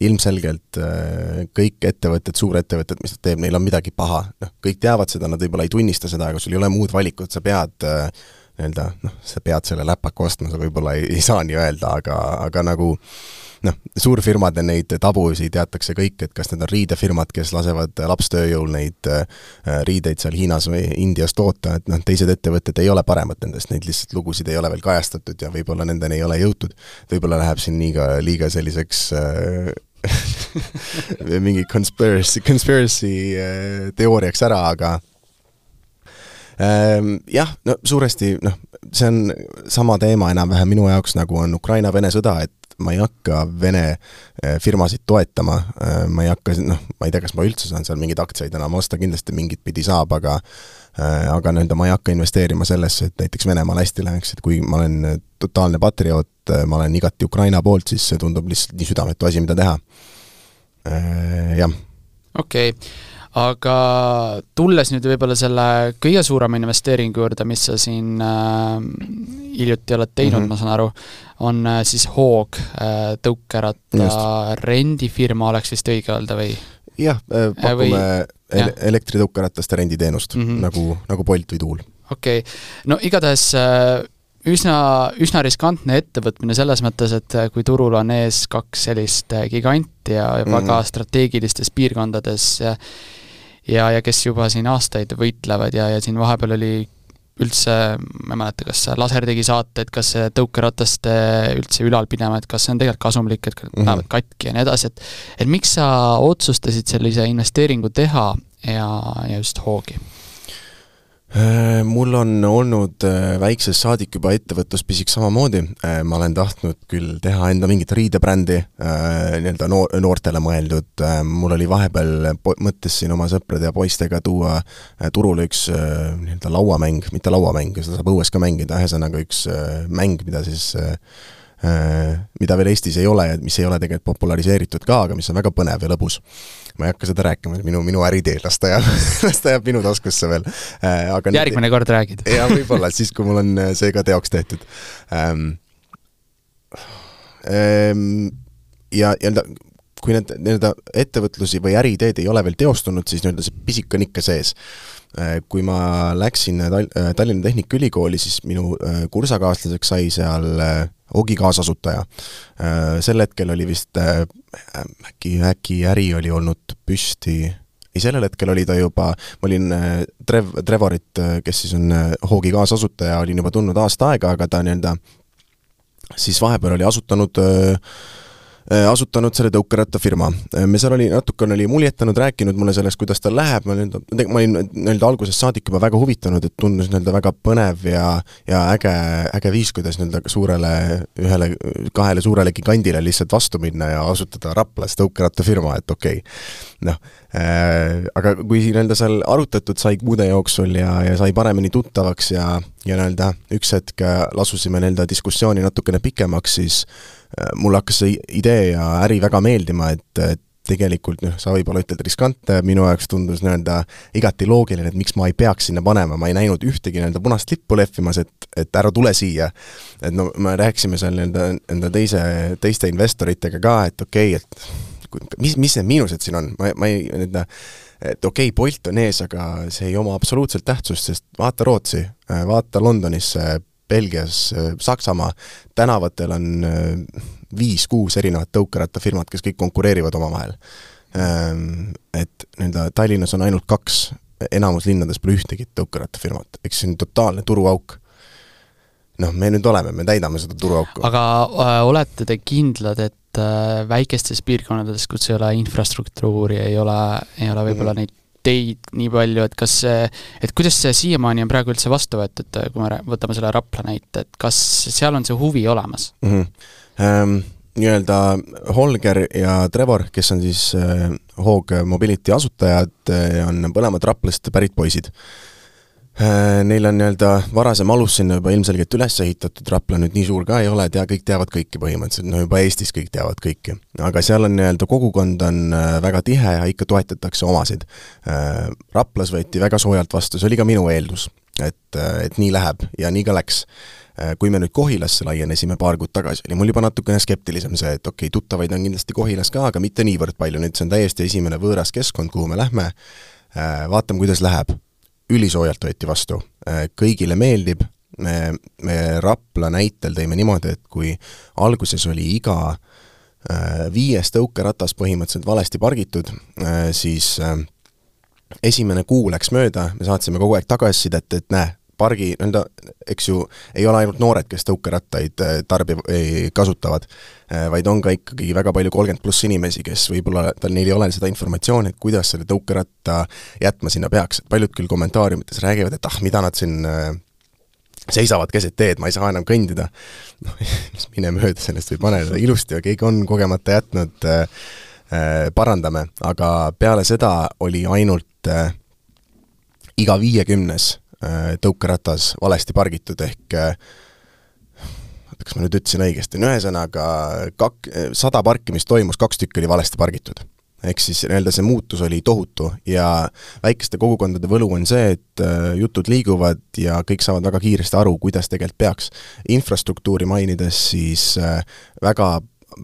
ilmselgelt äh, kõik ettevõtted, suurettevõtted, mis nad teeb, neil on midagi paha. noh, kõik teavad seda, nad võib-olla ei tunnista seda, aga sul ei ole muud valikut, sa pead äh, nii-öelda noh, sa pead selle läpaka ostma, sa võib-olla ei, ei saa nii öelda, aga, aga nagu noh, suurfirmade neid tabusid teatakse kõik, et kas need on riidefirmad, kes lasevad lapstööjõul neid äh, riideid seal Hiinas või Indias toota, et noh, teised ettevõtted ei ole paremad nendest, neid lihtsalt lugusid ei ole veel kajastatud ja võib-olla nendeni ei ole jõutud. võib-olla läheb siin liiga, liiga selliseks äh, mingi conspiracy, conspiracy äh, teooriaks ära, aga jah, no suuresti noh, see on sama teema enam-vähem minu jaoks, nagu on Ukraina-Vene sõda, et ma ei hakka Vene eh, firmasid toetama, ehm, ma ei hakka, noh, ma ei tea, kas ma üldse saan seal mingeid aktsiaid enam osta, kindlasti mingit pidi saab, aga eh, aga nii-öelda ma ei hakka investeerima sellesse, et näiteks Venemaal hästi läheks, et kui ma olen totaalne patrioot, eh, ma olen igati Ukraina poolt, siis see tundub lihtsalt nii südametu asi, mida teha. Jah. okei okay aga tulles nüüd võib-olla selle kõige suurema investeeringu juurde, mis sa siin äh, hiljuti oled teinud mm, -hmm. ma saan aru, on äh, siis Hoog äh, tõukeratta rendifirma, oleks vist õige öelda või? jah äh,, pakume või, ele elektritõukerataste renditeenust mm, -hmm. nagu, nagu Bolt või Tuul. okei okay., no igatahes äh, üsna, üsna riskantne ettevõtmine selles mõttes, et kui turul on ees kaks sellist giganti ja mm -hmm. väga strateegilistes piirkondades ja ja, kes juba siin aastaid võitlevad ja, ja siin vahepeal oli üldse, ma ei mäleta, kas Laser tegi saate, et kas see tõukerataste üldse ülalpidama, et kas see on tegelikult kasumlik, et lähevad mm -hmm. katki ja nii edasi, et et miks sa otsustasid sellise investeeringu teha ja, ja just Hoogi? Äh, mul on olnud äh, väiksest saadik juba ettevõtluspisik samamoodi, äh, ma olen tahtnud küll teha enda mingit riidebrändi, nii-öelda noor, noortele mõeldud, mul oli vahepeal mõttes siin oma sõprade ja poistega tuua turule üks nii-öelda lauamäng, mitte lauamäng, seda saab õues ka mängida, ühesõnaga üks mäng, mida siis mida veel Eestis ei ole ja mis ei ole tegelikult populariseeritud ka, aga mis on väga põnev ja lõbus ma ei hakka seda rääkima, minu, minu äritee, las ta jääb, las ta jääb minu taskusse veel. Äh, aga järgmine nüüd, kord räägid. jah, võib-olla, siis kui mul on äh, see ka teoks tehtud ähm,. Ähm, ja, ja kui need nii-öelda ettevõtlusi või äriideed ei ole veel teostunud, siis nii-öelda see pisik on ikka sees äh, kui ma läksin Tal-, Tallinna Tehnikaülikooli, siis minu kursakaaslaseks sai seal Ogi kaasasutaja. Äh, sel hetkel oli vist äh, äkki, äkki äri oli olnud püsti ei, sellel hetkel oli ta juba, ma olin äh, Trev-, Trevorit, kes siis on Hoogi kaasasutaja, olin juba tundnud aasta aega, aga ta nii-öelda siis vahepeal oli asutanud äh, asutanud selle tõukerattafirma. Äh, me seal oli, natukene oli muljetanud, rääkinud mulle sellest, kuidas tal läheb, ma nii-öelda, ma olin nii-öelda algusest saadik juba väga huvitanud, et tundus nii-öelda väga põnev ja ja äge, äge viis, kuidas nii-öelda suurele, ühele, kahele suurele gigandile lihtsalt vastu minna ja asutada Raplas tõukerattafirma, et okei okay.. noh äh,, aga kui nii-öelda seal arutatud sai kuude jooksul ja, ja sai paremini tuttavaks ja, ja nii-öelda üks hetk lasusime nii-öelda diskussiooni natukene pikemaks, siis Äh, mulle hakkas see idee ja äri väga meeldima, et, et tegelikult noh, sa võib-olla ütled riskantne, minu jaoks tundus nii-öelda igati loogiline, et miks ma ei peaks sinna panema, ma ei näinud ühtegi nii-öelda punast lippu lehvimas, et, et ära tule siia. et no me rääkisime seal nii-öelda enda teise, teiste investoritega ka, et okei okay,, et mis, mis need miinused siin on, ma, ma ei nii-öelda et okei okay,, Bolt on ees, aga see ei oma absoluutselt tähtsust, sest vaata Rootsi, vaata Londonisse, Belgias, Saksamaa tänavatel on äh, viis-kuus erinevat tõukerattafirmat, kes kõik konkureerivad omavahel. Ähm, et nii-öelda Tallinnas on ainult kaks, enamus linnades pole ühtegi tõukerattafirmat, eks see on totaalne turuauk. noh, me nüüd oleme, me täidame seda turuauku. aga äh, olete te kindlad, et äh, väikestes piirkondades, kus ei ole infrastruktuuri, ei ole, ei ole võib-olla mm -hmm. neid teid nii palju, et kas see, et kuidas see siiamaani on praegu üldse vastu võetud, kui me võtame selle Rapla näite, et kas seal on see huvi olemas mm? -hmm. Ähm, nii-öelda Holger ja Trevor, kes on siis äh, Hoog Mobility asutajad, äh, on mõlemad Raplast pärit poisid neil on nii-öelda varasem alus sinna juba ilmselgelt üles ehitatud, Rapla nüüd nii suur ka ei ole, tea, kõik teavad kõiki põhimõtteliselt, no juba Eestis kõik teavad kõiki. aga seal on nii-öelda kogukond on äh, väga tihe ja ikka toetatakse omasid. Äh, Raplas võeti väga soojalt vastu, see oli ka minu eeldus, et, et nii läheb ja nii ka läks kui me nüüd Kohilasse laienesime paar kuud tagasi, oli mul juba natukene skeptilisem see, et okei okay,, tuttavaid on kindlasti Kohilas ka, aga mitte niivõrd palju, nüüd see on täiesti esimene võõras keskkond, kuhu me lähme, vaatame, kuidas läheb ülisoojalt võeti vastu, äh, kõigile meeldib, me, me Rapla näitel tõime niimoodi, et kui alguses oli iga äh, viies tõukeratas põhimõtteliselt valesti pargitud, äh, siis esimene kuu läks mööda, me saatsime kogu aeg tagasisidet, et näe, pargi, nõnda, eks ju, ei ole ainult noored, kes tõukerattaid äh, tarbi-, kasutavad, äh, vaid on ka ikkagi väga palju kolmkümmend pluss inimesi, kes võib-olla, tal, neil ei ole seda informatsiooni, et kuidas selle tõukeratta jätma sinna peaks, et paljud küll kommentaariumites räägivad, et ah, mida nad siin äh, seisavad keset teed, ma ei saa enam kõndida. noh, mine mööda sellest või pane teda ilusti ja keegi on kogemata jätnud äh,, parandame, aga peale seda oli ainult äh, iga viiekümnes tõukeratas valesti pargitud, ehk äh, oota, kas ma nüüd ütlesin õigesti, no ühesõnaga kak-, sada parkimist toimus, kaks tükki oli valesti pargitud. ehk siis nii-öelda see muutus oli tohutu ja väikeste kogukondade võlu on see, et äh, jutud liiguvad ja kõik saavad väga kiiresti aru, kuidas tegelikult peaks. infrastruktuuri mainides siis väga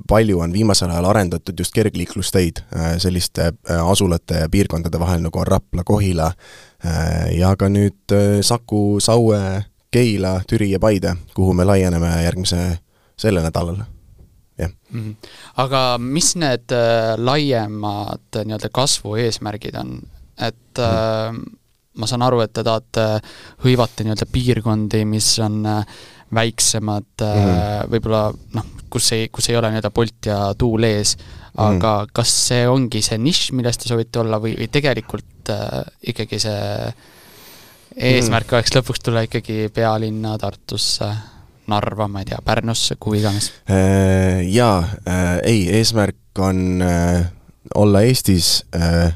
palju on viimasel ajal arendatud just kergliiklusteid selliste asulate ja piirkondade vahel, nagu on Rapla, Kohila, Äh, ja ka nüüd äh, Saku, Saue, Keila, Türi ja Paide, kuhu me laieneme järgmise, sellel nädalal jah mm. -hmm. aga mis need äh, laiemad äh, nii-öelda kasvu eesmärgid on, et mm äh, ma saan aru, et te tahate hõivata nii-öelda piirkondi, mis on äh, väiksemad mm, -hmm. võib-olla noh, kus ei, kus ei ole nii-öelda Bolt ja tuul ees, aga mm -hmm. kas see ongi see nišš, milles te soovite olla või, või tegelikult äh, ikkagi see eesmärk mm oleks lõpuks tulla ikkagi pealinna Tartusse? Narva, ma ei tea, Pärnusse, kuhu iganes? Äh, jaa, äh, ei, eesmärk on äh, olla Eestis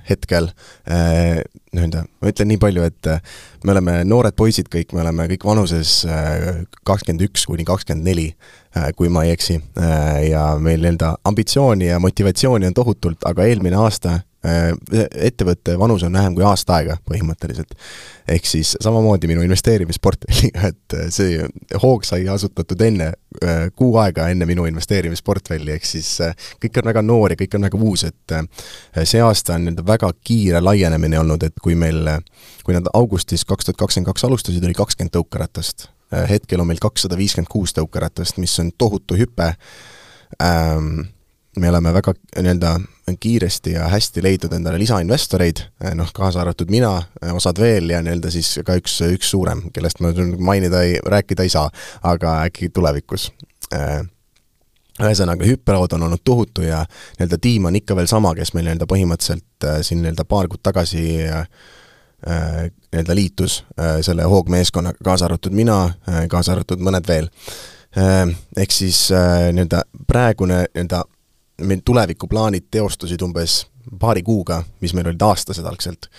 hetkel nii-öelda, ma ütlen nii palju, et me oleme noored poisid kõik, me oleme kõik vanuses kakskümmend üks kuni kakskümmend neli, kui ma ei eksi, ja meil nii-öelda ambitsiooni ja motivatsiooni on tohutult, aga eelmine aasta Äh, ettevõtte vanus on vähem kui aasta aega põhimõtteliselt. ehk siis samamoodi minu investeerimisportfelliga, et äh, see hoog sai asutatud enne, äh, kuu aega enne minu investeerimisportfelli, ehk siis kõik on väga noor ja kõik on väga uus, et see aasta on nii-öelda väga kiire laienemine olnud, et kui meil, kui nad augustis kaks tuhat kakskümmend kaks alustasid, oli kakskümmend tõukeratast. hetkel on meil kakssada viiskümmend kuus tõukeratast, mis on tohutu hüpe ähm, me oleme väga nii-öelda kiiresti ja hästi leidnud endale lisainvestoreid, noh, kaasa arvatud mina, osad veel ja nii-öelda siis ka üks, üks suurem, kellest ma mainida ei, rääkida ei saa, aga äkki tulevikus. ühesõnaga, hüppelaud on olnud tohutu ja nii-öelda tiim on ikka veel sama, kes meil nii-öelda põhimõtteliselt äh, siin nii-öelda paar kuud tagasi äh, nii-öelda liitus äh, selle hoogmeeskonnaga, kaasa arvatud mina, kaasa arvatud mõned veel. Ehk siis nii-öelda praegune nii-öelda meil tulevikuplaanid teostusid umbes paari kuuga, mis meil olid aastased algselt.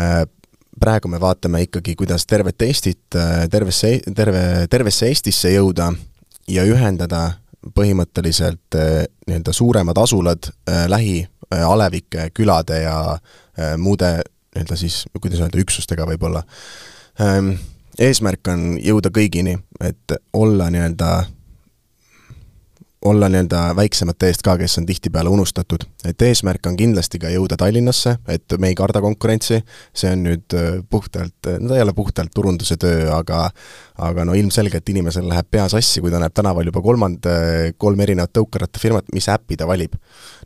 Äh, praegu me vaatame ikkagi, kuidas tervet Eestit, äh, tervesse, terve, tervesse Eestisse jõuda ja ühendada põhimõtteliselt äh, nii-öelda suuremad asulad lähialevike, külade ja muude nii-öelda siis, kuidas öelda, üksustega võib-olla. Ähm, eesmärk on jõuda kõigini, et olla nii-öelda olla nii-öelda väiksemate eest ka, kes on tihtipeale unustatud. et eesmärk on kindlasti ka jõuda Tallinnasse, et me ei karda konkurentsi, see on nüüd äh, puhtalt, no ta ei ole puhtalt turunduse töö, aga aga no ilmselgelt inimesel läheb pea sassi, kui ta näeb tänaval juba kolmand-, kolm erinevat tõukerattafirmat, mis äppi ta valib.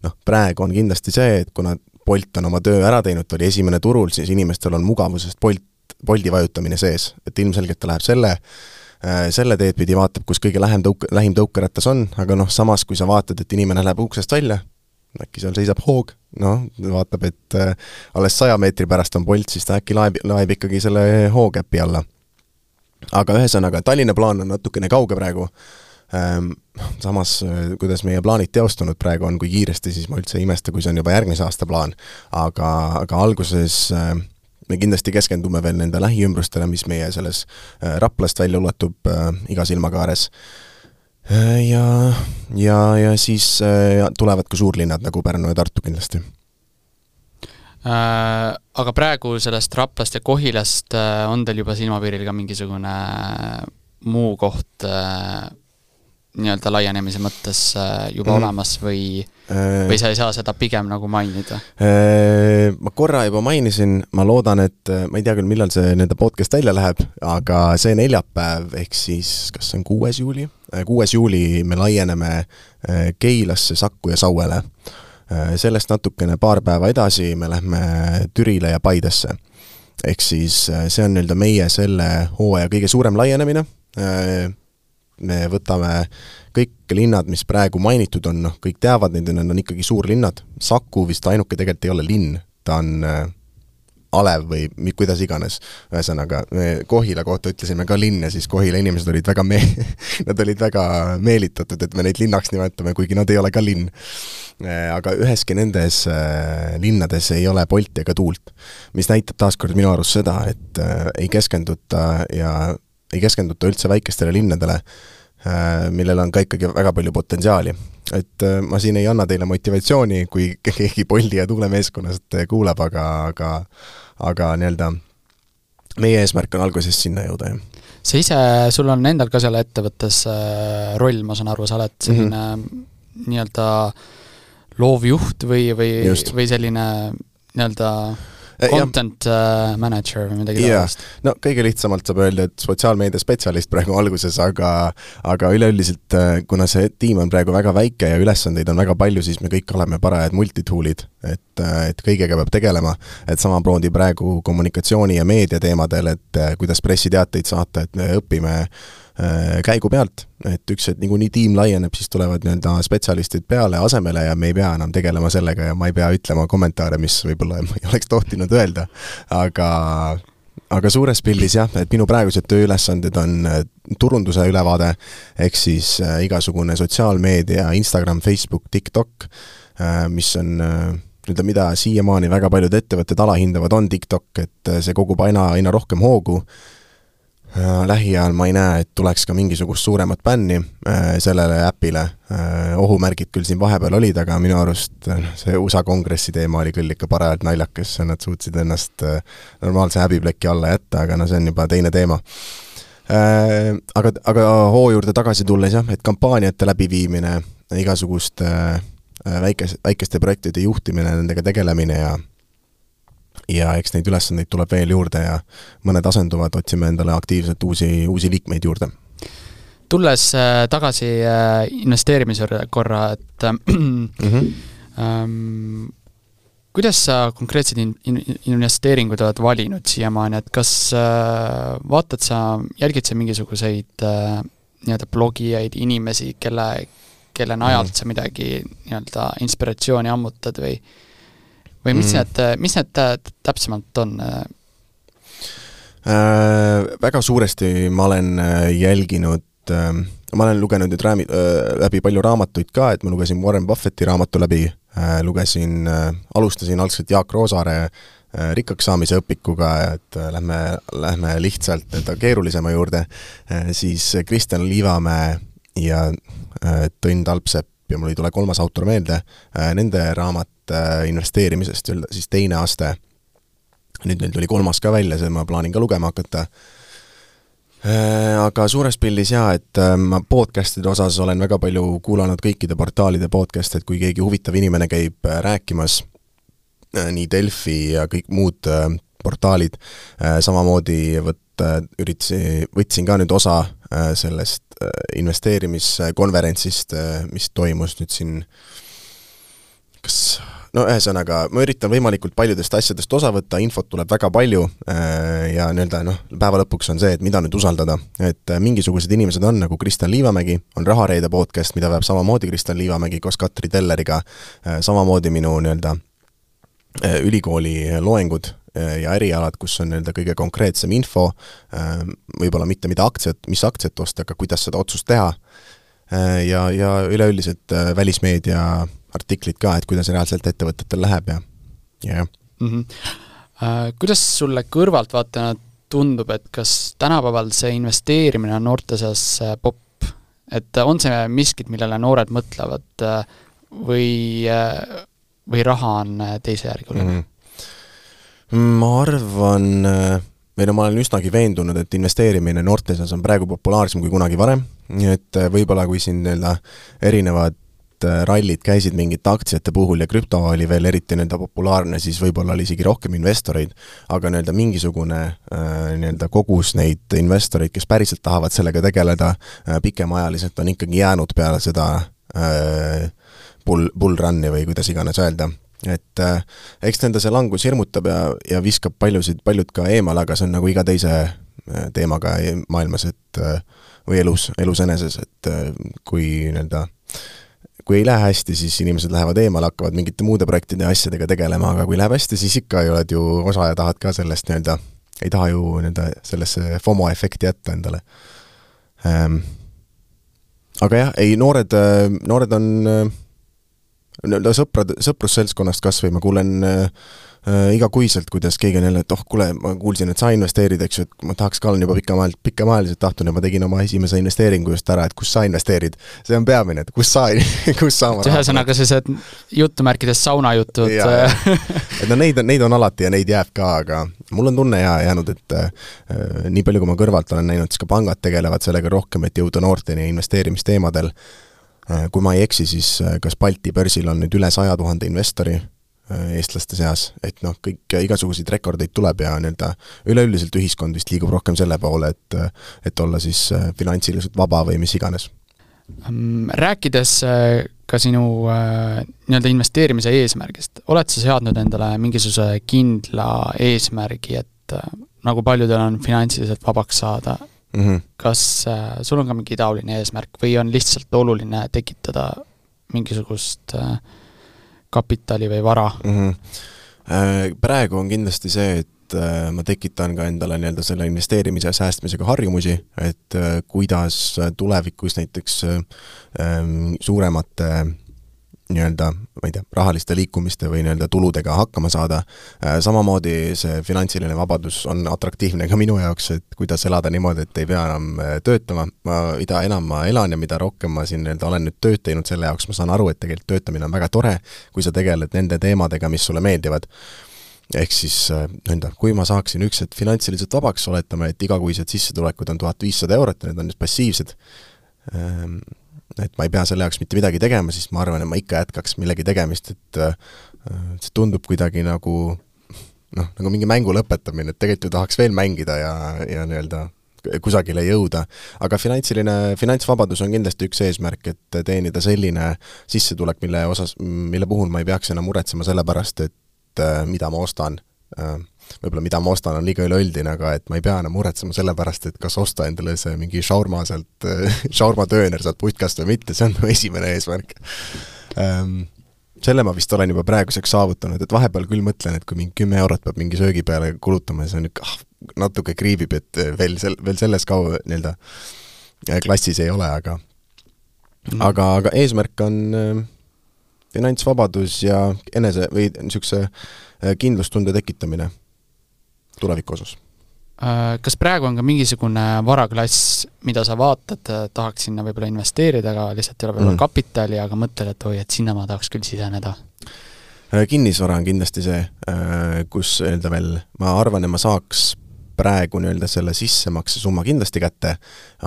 noh, praegu on kindlasti see, et kuna Bolt on oma töö ära teinud, ta oli esimene turul, siis inimestel on mugavusest Bolt, Bolti vajutamine sees, et ilmselgelt ta läheb selle Äh, selle teed pidi vaatab, kus kõige lähem tõuk-, lähim tõukeratas on, aga noh, samas kui sa vaatad, et inimene läheb uksest välja, äkki seal seisab hoog, noh, vaatab, et äh, alles saja meetri pärast on Bolt, siis ta äkki laeb, laeb ikkagi selle hookäpi alla. aga ühesõnaga, Tallinna plaan on natukene kauge praegu ähm,, samas äh, kuidas meie plaanid teostunud praegu on, kui kiiresti, siis ma üldse ei imesta, kui see on juba järgmise aasta plaan. aga, aga alguses äh, me kindlasti keskendume veel nende lähiümbrustele, mis meie selles äh, Raplast välja ulatub äh, iga silmakaares. Äh, ja, ja, ja siis tulevad ka suurlinnad nagu Pärnu ja Tartu kindlasti aga praegu sellest Raplast ja Kohilast on teil juba silmapiiril ka mingisugune muu koht nii-öelda laienemise mõttes äh, juba mm. olemas või äh, või sa ei saa seda pigem nagu mainida? Äh, ma korra juba mainisin, ma loodan, et ma ei tea küll, millal see nii-öelda podcast välja läheb, aga see neljapäev, ehk siis kas see on kuues juuli? kuues juuli me laieneme Keilasse, Sakku ja Sauele. sellest natukene paar päeva edasi me lähme Türile ja Paidesse. ehk siis see on nii-öelda meie selle hooaja kõige suurem laienemine me võtame kõik linnad, mis praegu mainitud on, noh, kõik teavad neid, need on ikkagi suurlinnad, Saku vist ainuke tegelikult ei ole linn, ta on äh, alev või kuidas iganes. ühesõnaga, me Kohila kohta ütlesime ka linn ja siis Kohila inimesed olid väga me-, nad olid väga meelitatud, et me neid linnaks nimetame, kuigi nad ei ole ka linn. Äh, aga üheski nendes äh, linnades ei ole Bolti ega tuult. mis näitab taaskord minu arust seda, et äh, ei keskenduta ja ei keskenduta üldse väikestele linnadele, äh, millel on ka ikkagi väga palju potentsiaali. et äh, ma siin ei anna teile motivatsiooni, kui keegi Bolti ja tuulemeeskonnast kuulab, aga, aga aga nii-öelda meie eesmärk on alguses sinna jõuda, jah. sa ise, sul on endal ka seal ettevõttes äh, roll, ma saan aru, sa oled selline mm -hmm. nii-öelda loovjuht või, või, või selline nii-öelda content ja, manager või midagi taolist. no kõige lihtsamalt saab öelda, et sotsiaalmeedia spetsialist praegu alguses, aga aga üleüldiselt, kuna see tiim on praegu väga väike ja ülesandeid on väga palju, siis me kõik oleme parajad multitool'id, et, et kõigega peab tegelema. et samamoodi praegu kommunikatsiooni ja meedia teemadel, et kuidas pressiteateid saata, et me õpime Äh, käigu pealt, et üks hetk niikuinii tiim laieneb, siis tulevad nii-öelda spetsialistid peale asemele ja me ei pea enam tegelema sellega ja ma ei pea ütlema kommentaare, mis võib-olla ma ei oleks tohtinud öelda, aga aga suures pildis jah, et minu praegused tööülesanded on äh, turunduse ülevaade, ehk siis äh, igasugune sotsiaalmeedia, Instagram, Facebook, TikTok, mis on nii-öelda, mida siiamaani väga paljud ettevõtted alahindavad, on TikTok, et see kogub aina, aina rohkem hoogu lähiajal ma ei näe, et tuleks ka mingisugust suuremat bänni äh, sellele äpile. Äh, ohumärgid küll siin vahepeal olid, aga minu arust äh, see USA kongressi teema oli küll ikka parajalt naljakas, nad suutsid ennast normaalse häbipleki alla jätta, aga no see on juba teine teema. Aga, aga hoo juurde tagasi tulles jah, et kampaaniate läbiviimine, igasuguste väikes, väikeste projektide juhtimine, nendega tegelemine ja ja eks neid ülesandeid tuleb veel juurde ja mõned asenduvad, otsime endale aktiivselt uusi, uusi liikmeid juurde. tulles äh, tagasi äh, investeerimise korra, et mm -hmm. ähm, kuidas sa konkreetsed in-, in-, investeeringud oled valinud siiamaani, et kas äh, vaatad sa, jälgid sa mingisuguseid äh, nii-öelda blogijaid, inimesi, kelle, kelle najalt mm sa midagi nii-öelda inspiratsiooni ammutad või või mis mm. need, mis need täpsemalt on? Äh, väga suuresti ma olen äh, jälginud äh, ma olen lugenud nüüd räämi- äh,, läbi palju raamatuid ka, et ma lugesin Warren Buffetti raamatu läbi äh,, lugesin äh,, alustasin algselt Jaak Roosaare äh, rikkaks saamise õpikuga, et äh, lähme, lähme lihtsalt nii-öelda keerulisema juurde äh,, siis Kristjan Liivamäe ja äh, Tõnn Talpsepp ja mul ei tule kolmas autor meelde, äh, nende raamat äh, investeerimisest, siis teine aste, nüüd neil tuli kolmas ka välja, seda ma plaanin ka lugema hakata, äh, aga suures pildis jaa, et ma podcast'ide osas olen väga palju kuulanud kõikide portaalide podcast'e, et kui keegi huvitav inimene käib rääkimas, nii Delfi ja kõik muud portaalid, samamoodi võt-, üritasin, võtsin ka nüüd osa sellest Äh, investeerimiskonverentsist, äh, mis toimus nüüd siin kas no ühesõnaga, ma üritan võimalikult paljudest asjadest osa võtta, infot tuleb väga palju äh, ja nii-öelda noh, päeva lõpuks on see, et mida nüüd usaldada. et mingisugused inimesed on, nagu Kristjan Liivamägi, on Rahareede podcast, mida veab samamoodi Kristjan Liivamägi koos Katri Telleriga, samamoodi minu nii-öelda ülikooli loengud Äh, ja erialad, kus on nii-öelda kõige konkreetsem info, äh, võib-olla mitte mida aktsiat, mis aktsiat osta, aga kuidas seda otsust teha, äh, ja, ja üleüldiselt välismeedia artiklid ka, et kuidas reaalselt ettevõtetel läheb ja, ja jah mm. -hmm. Kuidas sulle kõrvaltvaatajana tundub, et kas tänapäeval see investeerimine on noorte seas popp? et on see miskit, millele noored mõtlevad või, või raha on teise järgi oluline mm? -hmm ma arvan, või no ma olen üsnagi veendunud, et investeerimine noorte seas on praegu populaarsem kui kunagi varem, et äh, võib-olla kui siin nii-öelda erinevad äh, rallid käisid mingite aktsiate puhul ja krüpto oli veel eriti nii-öelda populaarne, siis võib-olla oli isegi rohkem investoreid, aga nii-öelda mingisugune äh, nii-öelda kogus neid investoreid, kes päriselt tahavad sellega tegeleda äh, pikemaajaliselt, on ikkagi jäänud peale seda äh, bull, bull run'i või kuidas iganes öelda et äh, eks nende see langus hirmutab ja, ja viskab paljusid, paljud ka eemale, aga see on nagu iga teise äh, teemaga e-, maailmas, et äh, või elus, elus eneses, et äh, kui nii-öelda kui ei lähe hästi, siis inimesed lähevad eemale, hakkavad mingite muude projektide ja asjadega tegelema, aga kui läheb hästi, siis ikka oled ju osa ja tahad ka sellest nii-öelda, ei taha ju nii-öelda sellesse FOMO efekti jätta endale ähm,. aga jah, ei, noored, noored on äh, nii-öelda sõprad, sõprusseltskonnast kas või ma kuulen äh, äh, igakuiselt, kuidas keegi on jälle, et oh kuule, ma kuulsin, et sa investeerid, eks ju, et ma tahaks ka, olen juba pikemaajaliselt, pikemaajaliselt tahtnud ja ma tegin oma esimese investeeringu just ära, et kus sa investeerid. see on peamine, et kus sa, kus sa oma ühesõnaga sellised jutumärkides saunajutud et no neid on, neid on alati ja neid jääb ka, aga mul on tunne hea jäänud, et äh, nii palju, kui ma kõrvalt olen näinud, siis ka pangad tegelevad sellega rohkem, et jõuda noorteni investeerimisteemadel. Äh, kui ma ei eksi, siis äh, kas Balti börsil on nüüd üle saja tuhande investori, eestlaste seas, et noh, kõik, igasuguseid rekordeid tuleb ja nii-öelda üleüldiselt ühiskond vist liigub rohkem selle poole, et et olla siis finantsiliselt vaba või mis iganes. Rääkides ka sinu nii-öelda investeerimise eesmärgist, oled sa seadnud endale mingisuguse kindla eesmärgi, et nagu paljudel on finantsiliselt vabaks saada mm, -hmm. kas äh, sul on ka mingi taoline eesmärk või on lihtsalt oluline tekitada mingisugust äh, kapitali või vara mm? -hmm. Praegu on kindlasti see, et äh, ma tekitan ka endale nii-öelda selle investeerimise ja säästmisega harjumusi, et äh, kuidas tulevikus näiteks ähm, suuremate nii-öelda, ma ei tea, rahaliste liikumiste või nii-öelda tuludega hakkama saada, äh, samamoodi see finantsiline vabadus on atraktiivne ka minu jaoks, et kuidas elada niimoodi, et ei pea enam äh, töötama, ma, mida enam ma elan ja mida rohkem ma siin nii-öelda olen nüüd tööd teinud selle jaoks, ma saan aru, et tegelikult töötamine on väga tore, kui sa tegeled nende teemadega, mis sulle meeldivad. Ehk siis äh, nii-öelda, kui ma saaksin üks hetk finantsiliselt vabaks, oletame, et igakuised sissetulekud on tuhat viissada eurot ja need on just passiivsed, ähm, et ma ei pea selle jaoks mitte midagi tegema, siis ma arvan, et ma ikka jätkaks millegi tegemist, et äh, see tundub kuidagi nagu noh, nagu mingi mängu lõpetamine, et tegelikult ju tahaks veel mängida ja, ja nii-öelda kusagile jõuda. aga finantsiline, finantsvabadus on kindlasti üks eesmärk, et teenida selline sissetulek, mille osas, mille puhul ma ei peaks enam muretsema selle pärast, et äh, mida ma ostan äh, võib-olla mida ma ostan, on liiga üleüldine, aga et ma ei pea enam muretsema selle pärast, et kas osta endale see mingi šaurma sealt, šaurmatööner sealt putkast või mitte, see on mu esimene eesmärk ähm, selle ma vist olen juba praeguseks saavutanud, et vahepeal küll mõtlen, et kui mingi kümme eurot peab mingi söögi peale kulutama, siis on niisugune ah, natuke kriibib, et veel sel-, veel selles ka nii-öelda äh, klassis ei ole, aga mm. aga, aga eesmärk on äh, finantsvabadus ja enese või niisuguse äh, kindlustunde tekitamine tuleviku osas? Äh, kas praegu on ka mingisugune varaklass, mida sa vaatad, äh, tahaks sinna võib-olla investeerida, aga lihtsalt ei ole võib-olla mm. kapitali, aga mõtled, et oi, et sinna ma tahaks küll siseneda? Äh, kinnisvara on kindlasti see, kus öelda veel, ma arvan, et ma saaks praegu nii-öelda selle sissemaksesumma kindlasti kätte,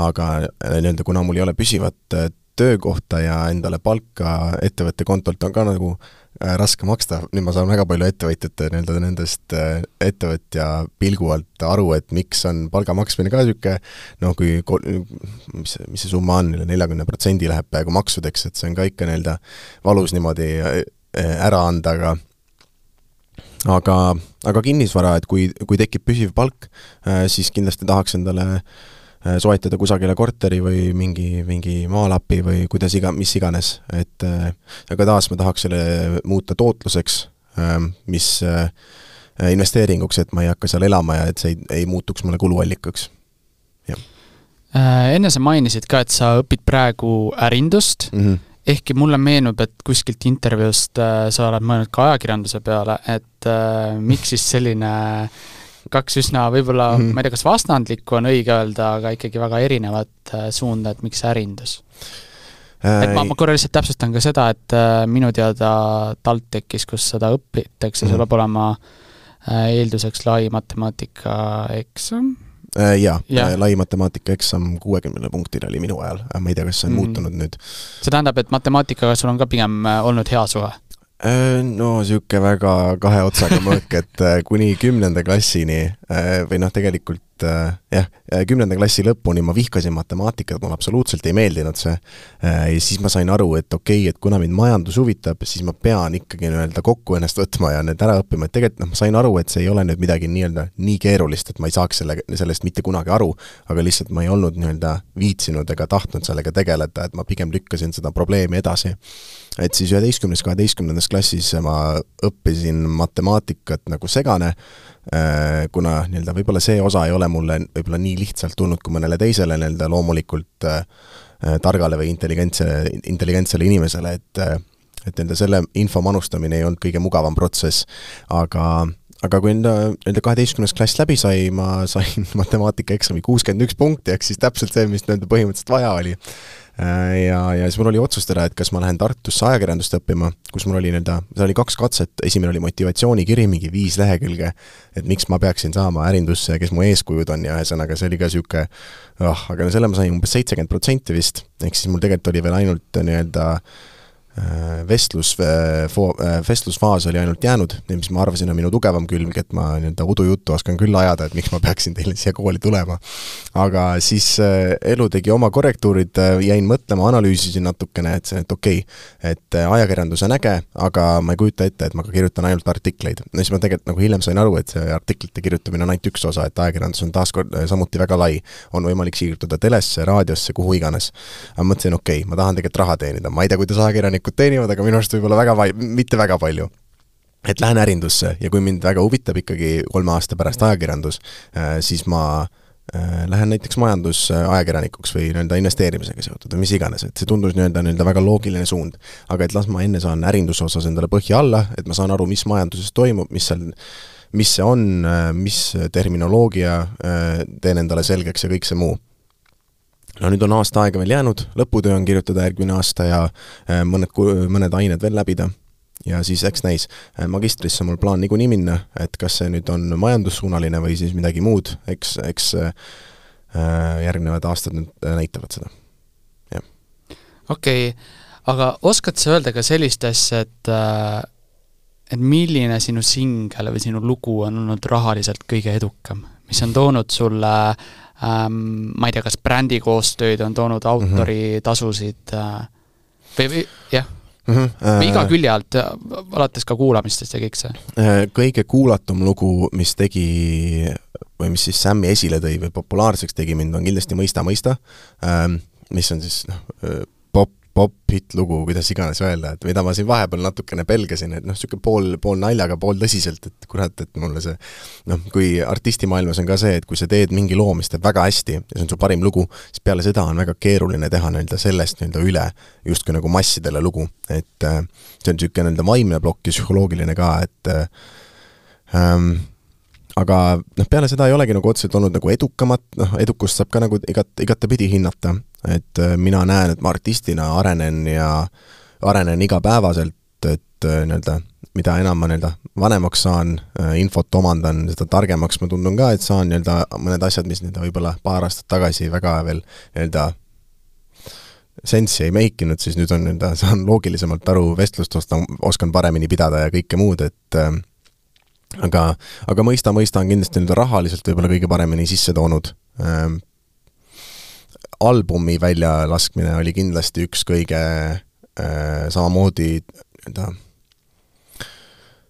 aga nii-öelda kuna mul ei ole püsivat töökohta ja endale palka ettevõtte kontolt, on ka nagu Äh, raske maksta, nüüd ma saan väga palju ettevõtjate nii-öelda nendest äh, ettevõtja pilgu alt aru, et miks on palga maksmine ka niisugune noh, kui mis mis see summa on, üle neljakümne protsendi läheb peaaegu maksudeks, et see on ka ikka nii-öelda valus niimoodi äh, ära anda, aga aga, aga kinnisvara, et kui, kui tekib püsiv palk, siis kindlasti tahaks endale äh, Äh, soetada kusagile korteri või mingi, mingi maalapi või kuidas iga, mis iganes, et äh, aga taas ma tahaks selle muuta tootluseks, ähm, mis äh, investeeringuks, et ma ei hakka seal elama ja et see ei, ei muutuks mulle kuluallikaks, jah. Enne sa mainisid ka, et sa õpid praegu ärindust. Mm, -hmm ehkki mulle meenub, et kuskilt intervjuust äh, sa oled mõelnud ka ajakirjanduse peale, et äh, miks siis selline kaks üsna võib-olla mm, -hmm. ma ei tea, kas vastandlikku on õige öelda, aga ikkagi väga erinevat äh, suunda, et miks ärindus? et ma, ma korra lihtsalt täpsustan ka seda, et äh, minu teada TalTechis, kus seda õpitakse mm, -hmm. sul peab olema äh, eelduseks lai matemaatika eksam jaa ja., lai matemaatika eksam kuuekümnele punktile oli minu ajal, ma ei tea, kas see on mm. muutunud nüüd. see tähendab, et matemaatikaga sul on ka pigem olnud hea suhe? Äh, no niisugune väga kahe otsaga mõõk, et äh, kuni kümnenda klassini äh, või noh, tegelikult jah, kümnenda klassi lõpuni ma vihkasin matemaatikat, mulle absoluutselt ei meeldinud see. ja siis ma sain aru, et okei okay,, et kuna mind majandus huvitab, siis ma pean ikkagi nii-öelda kokku ennast võtma ja need ära õppima, et tegelikult noh, ma sain aru, et see ei ole nüüd midagi nii-öelda nii keerulist, et ma ei saaks selle, sellest mitte kunagi aru, aga lihtsalt ma ei olnud nii-öelda viitsinud ega tahtnud sellega tegeleda, et ma pigem lükkasin seda probleemi edasi et siis üheteistkümnes, kaheteistkümnendas klassis ma õppisin matemaatikat nagu segane, äh, kuna nii-öelda võib-olla see osa ei ole mulle võib-olla nii lihtsalt tulnud kui mõnele teisele nii-öelda loomulikult äh, targale või intelligentse, intelligentsele inimesele, et et nende selle info manustamine ei olnud kõige mugavam protsess, aga aga kui enda, enda kaheteistkümnes klass läbi sai, ma sain matemaatikaeksami kuuskümmend üks punkti, ehk siis täpselt see, mis nii-öelda põhimõtteliselt vaja oli. Äh, ja, ja siis mul oli otsustada, et kas ma lähen Tartusse ajakirjandust õppima, kus mul oli nii-öelda, seal oli kaks katset, esimene oli motivatsioonikiri, mingi viis lehekülge, et miks ma peaksin saama ärindusse ja kes mu eeskujud on ja ühesõnaga, see oli ka niisugune ah, aga no selle ma sain umbes seitsekümmend protsenti vist, ehk siis mul tegelikult oli veel ainult nii-öelda Äh, vestlus, äh, äh, vestlusfaas oli ainult jäänud, mis ma arvasin, on minu tugevam külg, et ma nii-öelda udujuttu oskan küll ajada, et miks ma peaksin teile siia kooli tulema. aga siis elu tegi oma korrektuurid, jäin mõtlema, analüüsisin natukene, et et okei okay,, et ajakirjandus on äge, aga ma ei kujuta ette, et ma ka kirjutan ainult artikleid. no siis ma tegelikult nagu hiljem sain aru, et see artiklite kirjutamine on ainult üks osa, et ajakirjandus on taaskord samuti väga lai. on võimalik siirduda telesse, raadiosse, kuhu iganes. aga mõtlesin, okei okay,, ma tahan tegelikult raha teenida, ma ei tea, kuidas ajakirjanik ajakirjanikud teenivad, aga minu arust võib-olla väga vai-, mitte väga palju. Et lähen ärindusse ja kui mind väga huvitab ikkagi kolme aasta pärast ajakirjandus, äh, siis ma äh, lähen näiteks majandusajakirjanikuks või nii-öelda investeerimisega seotud või mis iganes, et see tundus nii-öelda, nii-öelda väga loogiline suund. aga et las ma enne saan ärinduse osas endale põhja alla, et ma saan aru, mis majanduses toimub, mis seal, mis see on, äh, mis terminoloogia, teen endale selgeks ja kõik see muu no nüüd on aasta aega veel jäänud, lõputöö on kirjutada järgmine aasta ja äh, mõned, mõned ained veel läbida. ja siis eks näis, äh, magistrisse on mul plaan niikuinii minna, et kas see nüüd on majandussuunaline või siis midagi muud, eks, eks äh, järgnevad aastad nüüd näitavad seda, jah. okei okay., aga oskad sa öelda ka sellist asja, et et milline sinu singel või sinu lugu on olnud rahaliselt kõige edukam, mis on toonud sulle äh, ähm, ma ei tea, kas brändikoostööd on toonud autoritasusid äh, või, või jah. Mm, -hmm, äh, iga külje alt, alates ka kuulamistest ja kõik see? Äh, kõige kuulatum lugu, mis tegi või mis siis Sämmi esile tõi või populaarseks tegi mind, on kindlasti Mõista, mõista ähm,, mis on siis noh, popp-hitt lugu, kuidas iganes öelda, et mida ma siin vahepeal natukene pelgasin, et noh, niisugune pool, pool naljaga, pool tõsiselt, et kurat, et mulle see noh, kui artistimaailmas on ka see, et kui sa teed mingi loo, mis teeb väga hästi ja see on su parim lugu, siis peale seda on väga keeruline teha nii-öelda sellest nii-öelda üle justkui nagu massidele lugu. et äh, see on niisugune nii-öelda vaimne plokk ja psühholoogiline ka, et äh, ähm, aga noh, peale seda ei olegi nagu otseselt olnud nagu edukamat, noh, edukust saab ka nagu igat, igatepidi hinnata, et äh, mina näen, et ma artistina arenen ja arenen igapäevaselt, et äh, nii-öelda mida enam ma nii-öelda vanemaks saan, äh, infot omandan, seda targemaks ma tundun ka, et saan nii-öelda mõned asjad, mis nii-öelda võib-olla paar aastat tagasi väga veel nii-öelda sensi ei meikinud, siis nüüd on nii-öelda, saan loogilisemalt aru, vestlust ostan, oskan paremini pidada ja kõike muud, et aga, aga Mõista, mõista on kindlasti nii-öelda rahaliselt võib-olla kõige paremini sisse toonud ähm,. Albumi väljalaskmine oli kindlasti üks kõige äh, samamoodi nii-öelda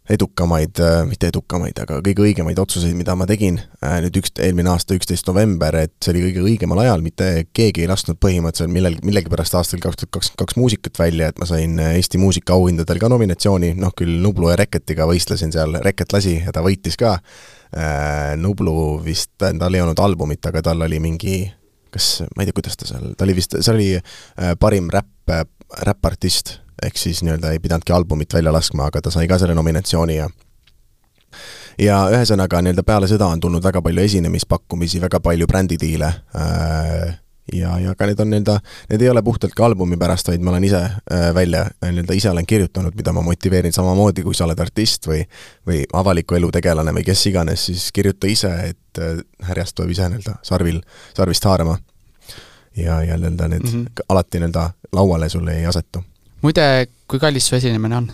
edukamaid, äh, mitte edukamaid, aga kõige õigemaid otsuseid, mida ma tegin äh, nüüd üks, eelmine aasta üksteist november, et see oli kõige õigemal ajal, mitte keegi ei lasknud põhimõtteliselt millel, millegipärast aastal kaks tuhat kakskümmend kaks muusikat välja, et ma sain äh, Eesti muusikaauhindadel ka nominatsiooni, noh küll Nublu ja Reketiga võistlesin seal, Reket lasi ja ta võitis ka, Nublu vist, tal ei olnud albumit, aga tal oli mingi kas, ma ei tea, kuidas ta seal, ta oli vist, see oli parim räpp, räppartist ehk siis nii-öelda ei pidanudki albumit välja laskma, aga ta sai ka selle nominatsiooni ja ja ühesõnaga, nii-öelda peale seda on tulnud väga palju esinemispakkumisi, väga palju brändidiile äh, ja, ja ka need on nii-öelda, need ei ole puhtalt ka albumi pärast, vaid ma olen ise äh, välja, nii-öelda ise olen kirjutanud, mida ma motiveerin samamoodi, kui sa oled artist või või avaliku elu tegelane või kes iganes, siis kirjuta ise, et äh, härjast tuleb ise nii-öelda sarvil, sarvist haarama. ja, ja nii-öelda need mm -hmm. alati nii-öelda lauale sul ei asetu muide, kui kallis su esinemine on?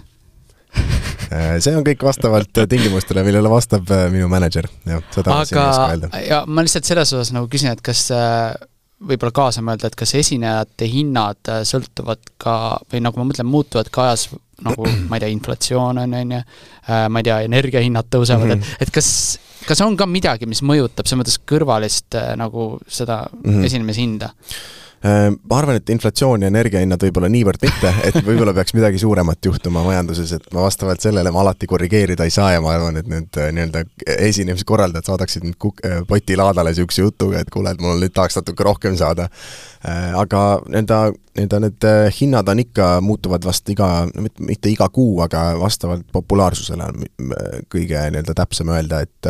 Äh, see on kõik vastavalt tingimustele, millele vastab äh, minu mänedžer, jah, seda ma siin ei oska öelda. ja ma lihtsalt selles osas nagu küsin, et kas äh, võib-olla kaasa mõelda, et kas esinejate hinnad sõltuvad ka, või nagu ma mõtlen, muutuvad ka ajas nagu ma ei tea, inflatsioon on, on ju, ma ei tea, energiahinnad tõusevad mm, -hmm. et, et kas, kas on ka midagi, mis mõjutab selles mõttes kõrvalist nagu seda mm -hmm. esinemishinda? Äh, ma arvan, et inflatsioon ja energiahinnad võib-olla niivõrd mitte, et võib-olla peaks midagi suuremat juhtuma majanduses, et ma vastavalt sellele ma alati korrigeerida ei saa ja ma arvan, et need äh, nii-öelda esinemiskorraldajad saadaksid mind äh, potilaadale niisuguse jutuga, et kuule, et mul nüüd tahaks natuke rohkem saada. Aga nii-öelda, nii-öelda need hinnad on ikka, muutuvad vast iga, mitte iga kuu, aga vastavalt populaarsusele on kõige nii-öelda täpsem öelda, et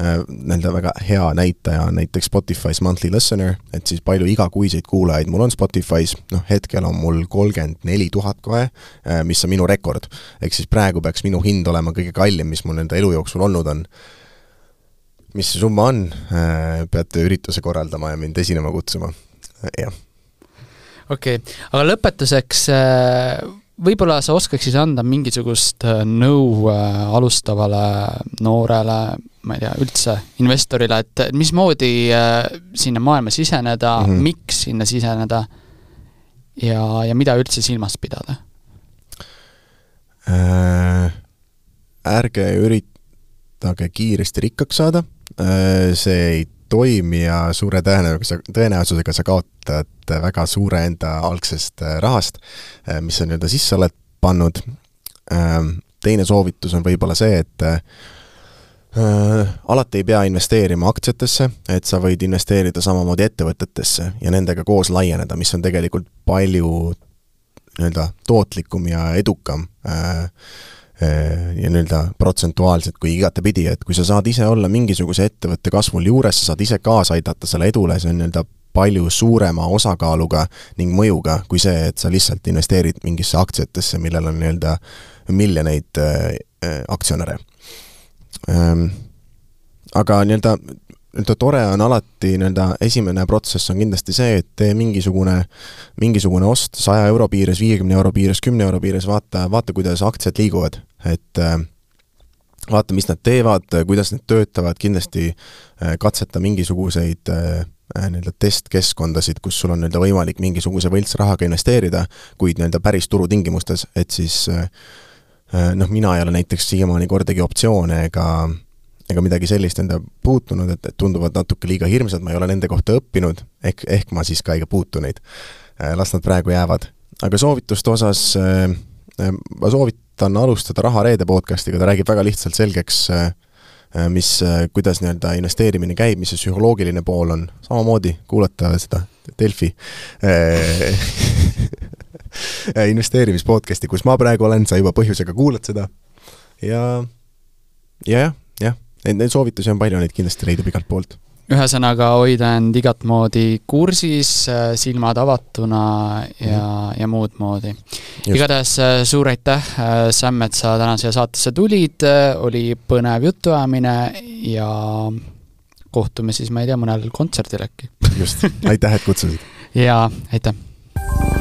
Äh, nii-öelda väga hea näitaja on näiteks Spotify's monthly listener, et siis palju igakuiseid kuulajaid mul on Spotify's, noh hetkel on mul kolmkümmend neli tuhat kohe, äh, mis on minu rekord. ehk siis praegu peaks minu hind olema kõige kallim, mis mul enda elu jooksul olnud on. mis see summa on? Äh, peate ürituse korraldama ja mind esinema kutsuma, jah. okei okay., aga lõpetuseks võib-olla sa oskaksid anda mingisugust äh, nõu äh, alustavale noorele, ma ei tea, üldse investorile, et mismoodi sinna maailma siseneda mm, -hmm. miks sinna siseneda ja, ja mida üldse silmas pidada äh,? ärge üritage kiiresti rikkaks saada, see ei toimi ja suure tõenäosusega, tõenäosusega sa kaotad väga suure enda algsest äh, rahast, äh, mis sa nii-öelda sisse oled pannud. Ähm, teine soovitus on võib-olla see, et äh, alati ei pea investeerima aktsiatesse, et sa võid investeerida samamoodi ettevõtetesse ja nendega koos laieneda, mis on tegelikult palju nii-öelda tootlikum ja edukam äh, Äh, ja nii-öelda protsentuaalselt kui igatepidi, et kui sa saad ise olla mingisuguse ettevõtte kasvul juures, sa saad ise kaasa aidata selle edule, see on nii-öelda palju suurema osakaaluga ning mõjuga kui see, et sa lihtsalt investeerid mingisse aktsiatesse, millel on nii-öelda miljoneid äh, äh aktsionäre ähm,. aga nii-öelda nii-öelda tore on alati nii-öelda esimene protsess on kindlasti see, et tee mingisugune, mingisugune ost saja euro piires, viiekümne euro piires, kümne euro piires, vaata, vaata, kuidas aktsiad liiguvad, et äh, vaata, mis nad teevad, kuidas need töötavad, kindlasti äh, katseta mingisuguseid äh, nii-öelda testkeskkondasid, kus sul on nii-öelda võimalik mingisuguse võltsrahaga investeerida, kuid nii-öelda päris turutingimustes, et siis noh, mina ei ole näiteks siiamaani kordagi optsioone ega ega midagi sellist enda puutunud, et, et tunduvad natuke liiga hirmsad, ma ei ole nende kohta õppinud, ehk, ehk ma siis ka ei puutu neid. Las nad praegu jäävad. aga soovituste osas ma soovitan alustada Raha Reede podcastiga, ta räägib väga lihtsalt selgeks mis, kuidas nii-öelda investeerimine käib, mis see psühholoogiline pool on, samamoodi kuulata seda Delfi investeerimispodcasti, kus ma praegu olen, sa juba põhjusega kuulad seda. Ja, ja jah, jah. Neid soovitusi on palju, neid kindlasti leidub igalt poolt. Ühesõnaga, hoida end igat moodi kursis, silmad avatuna ja mm., ja muud moodi. igatahes äh, suur aitäh, äh, Sam, et sa täna siia saatesse tulid, oli põnev jutuajamine ja kohtume siis, ma ei tea, mõnel kontserdil äkki just, aitäh, et kutsusid! jaa, aitäh!